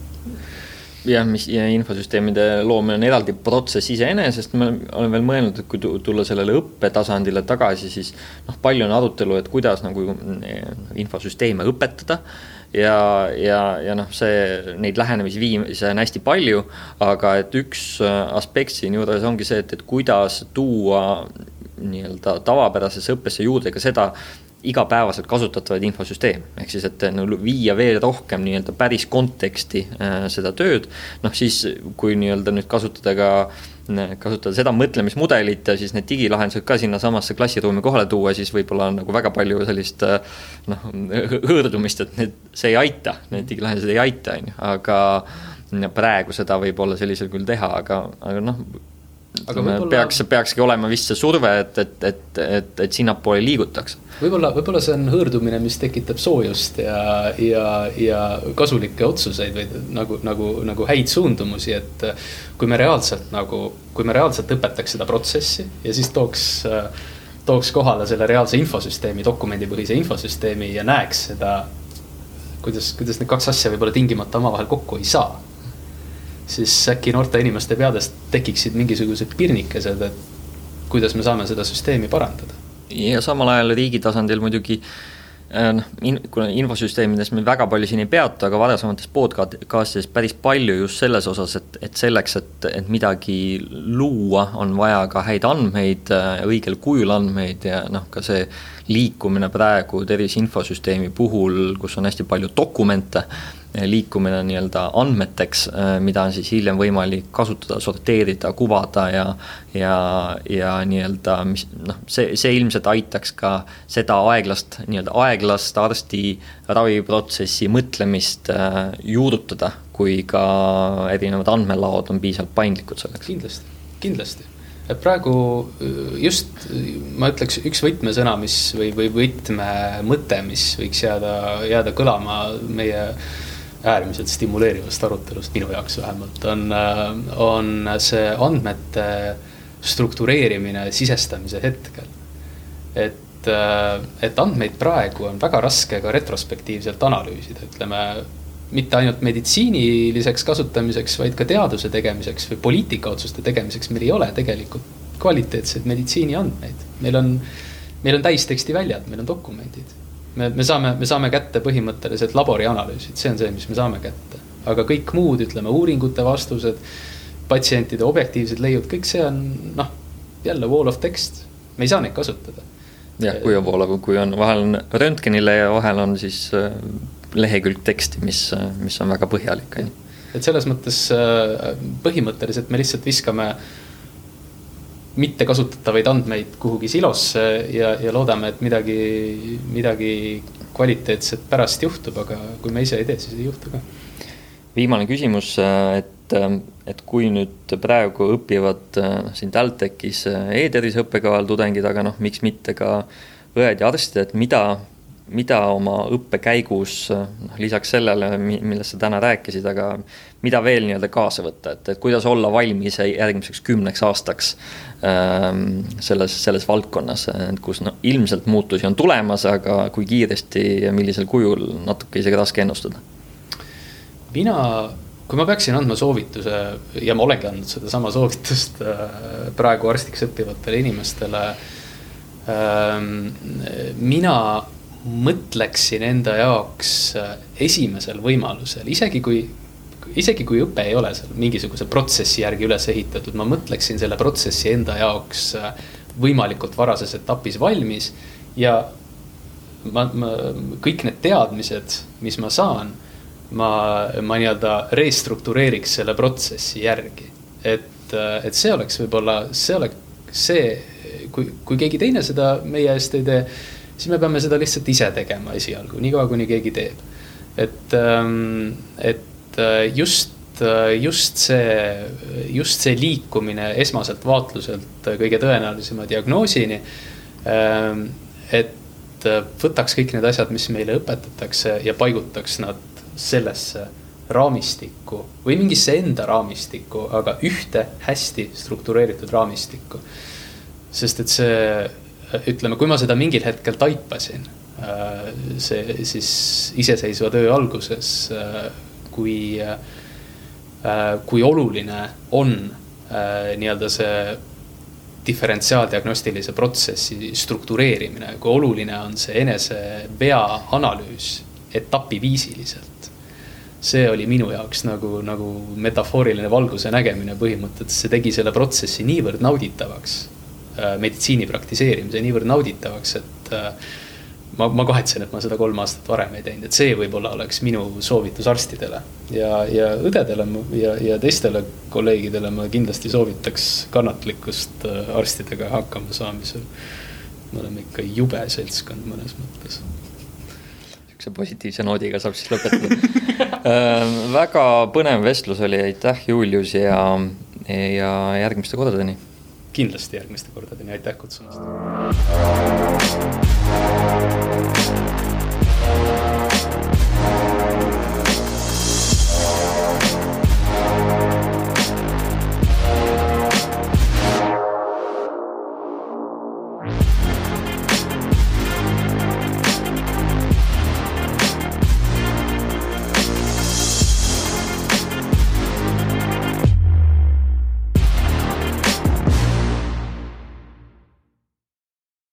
Jah, mis ja infosüsteemide loomine on eraldi protsess iseenesest, ma olen veel mõelnud, et kui tulla sellele õppetasandile tagasi, siis noh, palju on arutelu, et kuidas nagu eh, infosüsteeme õpetada ja, ja, ja noh, see, neid lähenemisviise on hästi palju, aga et üks äh, aspekt siinjuures ongi see, et, et kuidas tuua nii-öelda tavapärasesse õppesse juurde ka seda, igapäevaselt kasutatavaid infosüsteeme, ehk siis, et no, viia veel rohkem nii-öelda päris konteksti äh, seda tööd. noh, siis kui nii-öelda nüüd kasutada ka äh, kasutada seda mõtlemismudelit ja siis need digilahendused ka sinnasamasse klassiruumi kohale tuua, siis võib-olla on nagu väga palju sellist äh, noh, hõõrdumist, et need, see ei aita, need digilahendused ei aita, on ju, aga praegu seda võib olla sellisel kujul teha, aga, aga noh, Võibolla... peaks, peakski olema vist see surve, et, et, et, et, et sinnapoole liigutakse. võib-olla, võib-olla see on hõõrdumine, mis tekitab soojust ja, ja, ja kasulikke otsuseid või nagu, nagu, nagu häid suundumusi, et. kui me reaalselt nagu, kui me reaalselt õpetaks seda protsessi ja siis tooks tooks kohale selle reaalse infosüsteemi, dokumendipõhise infosüsteemi ja näeks seda. kuidas, kuidas need kaks asja võib-olla tingimata omavahel kokku ei saa siis äkki noorte inimeste peades tekiksid mingisugused pirnikesed, et kuidas me saame seda süsteemi parandada. ja samal ajal riigi tasandil muidugi äh, noh, in-, kuna infosüsteemides me väga palju siin ei peatu, aga varasemates podcast'ides päris palju just selles osas, et, et selleks, et, et midagi luua, on vaja ka häid andmeid, äh, õigel kujul andmeid ja noh, ka see liikumine praegu tervise infosüsteemi puhul, kus on hästi palju dokumente liikumine nii-öelda andmeteks, äh, mida on siis hiljem võimalik kasutada, sorteerida, kuvada ja ja, ja nii-öelda mis noh, see, see ilmselt aitaks ka seda aeglast, nii-öelda aeglast arsti raviprotsessi mõtlemist äh, juurutada, kui ka erinevad andmelaod on piisavalt paindlikud selleks. kindlasti, kindlasti et praegu äh, just ma ütleks üks võtmesõna, mis või, või võtmemõte, mis võiks jääda, jääda kõlama meie äärmiselt stimuleerivast arutelust, minu jaoks vähemalt, on, on see andmete struktureerimine sisestamise hetkel. et et, et andmeid praegu on väga raske ka retrospektiivselt analüüsida, ütleme mitte ainult meditsiiniliseks kasutamiseks, vaid ka teaduse tegemiseks või poliitikaotsuste tegemiseks, meil ei ole tegelikult kvaliteetseid meditsiiniandmeid. meil on, meil on täistekstiväljad, meil on dokumendid. Me, me saame, me saame kätte põhimõtteliselt laborianalüüsid, see on see, mis me saame kätte. aga kõik muud, ütleme uuringute vastused, patsientide objektiivsed leiud, kõik see on noh, jälle wall of text, me ei saa neid kasutada jah, kui on voolav, kui on, vahel on röntgenile ja vahel on siis äh, lehekülg teksti, mis, mis on väga põhjalik, on ju. et selles mõttes äh, põhimõtteliselt me lihtsalt viskame mittekasutatavaid andmeid kuhugi silosse ja, ja loodame, et midagi, midagi kvaliteetset pärast juhtub, aga kui me ise ei tee, siis ei juhtu ka. viimane küsimus, et, et kui nüüd praegu õpivad äh, siin TalTechis äh, e-tervise õppekaval tudengid, aga noh, miks mitte ka õed ja arstid, et mida mida oma õppe käigus, noh lisaks sellele, millest sa täna rääkisid, aga mida veel nii-öelda kaasa võtta, et, et kuidas olla valmis järgmiseks kümneks aastaks selles, selles valdkonnas, kus no ilmselt muutusi on tulemas, aga kui kiiresti ja millisel kujul, natuke isegi raske ennustada. mina, kui ma peaksin andma soovituse ja ma olengi andnud sedasama soovitust äh, praegu arstiks õppivatele inimestele ähm,. mina mõtleksin enda jaoks äh, esimesel võimalusel, isegi kui, isegi kui õpe ei ole seal mingisuguse protsessi järgi üles ehitatud, ma mõtleksin selle protsessi enda jaoks äh, võimalikult varases etapis valmis. ja ma, ma, kõik need teadmised, mis ma saan, ma, ma nii-öelda restruktureeriks selle protsessi järgi. et, äh, et see oleks võib-olla, see oleks see, kui, kui keegi teine seda meie eest ei tee siis me peame seda lihtsalt ise tegema esialgu, niikaua kuni keegi teeb. et, ähm, et äh, just, äh, just see, just see liikumine esmaselt vaatluselt kõige tõenäolisema diagnoosini. Ähm, et äh, võtaks kõik need asjad, mis meile õpetatakse ja paigutaks nad sellesse raamistikku või mingisse enda raamistikku, aga ühte hästi struktureeritud raamistikku. sest et see ütleme, kui ma seda mingil hetkel taipasin, äh, see siis iseseisva töö alguses, äh, kui, äh, kui oluline on nii-öelda see diferentsiaaldiagnostilise protsessi struktureerimine, kui oluline on see enese vea analüüs etapiviisiliselt. see oli minu jaoks nagu, nagu metafooriline valguse nägemine põhimõtteliselt, see tegi selle protsessi niivõrd nauditavaks Äh, meditsiini praktiseerimise niivõrd nauditavaks, et äh, ma, ma kahetsen, et ma seda kolm aastat varem ei teinud, et see võib-olla oleks minu soovitus arstidele. ja, ja õdedele ja, ja teistele kolleegidele ma kindlasti soovitaks kannatlikkust äh, arstidega hakkama saamisel. me oleme ikka jube seltskond mõnes mõttes. sihukese positiivse noodiga saab siis lõpetada [laughs] väga põnev vestlus oli, aitäh, Julius ja, ja järgmiste kordadeni kindlasti järgmiste kordadeni, aitäh kutsumast.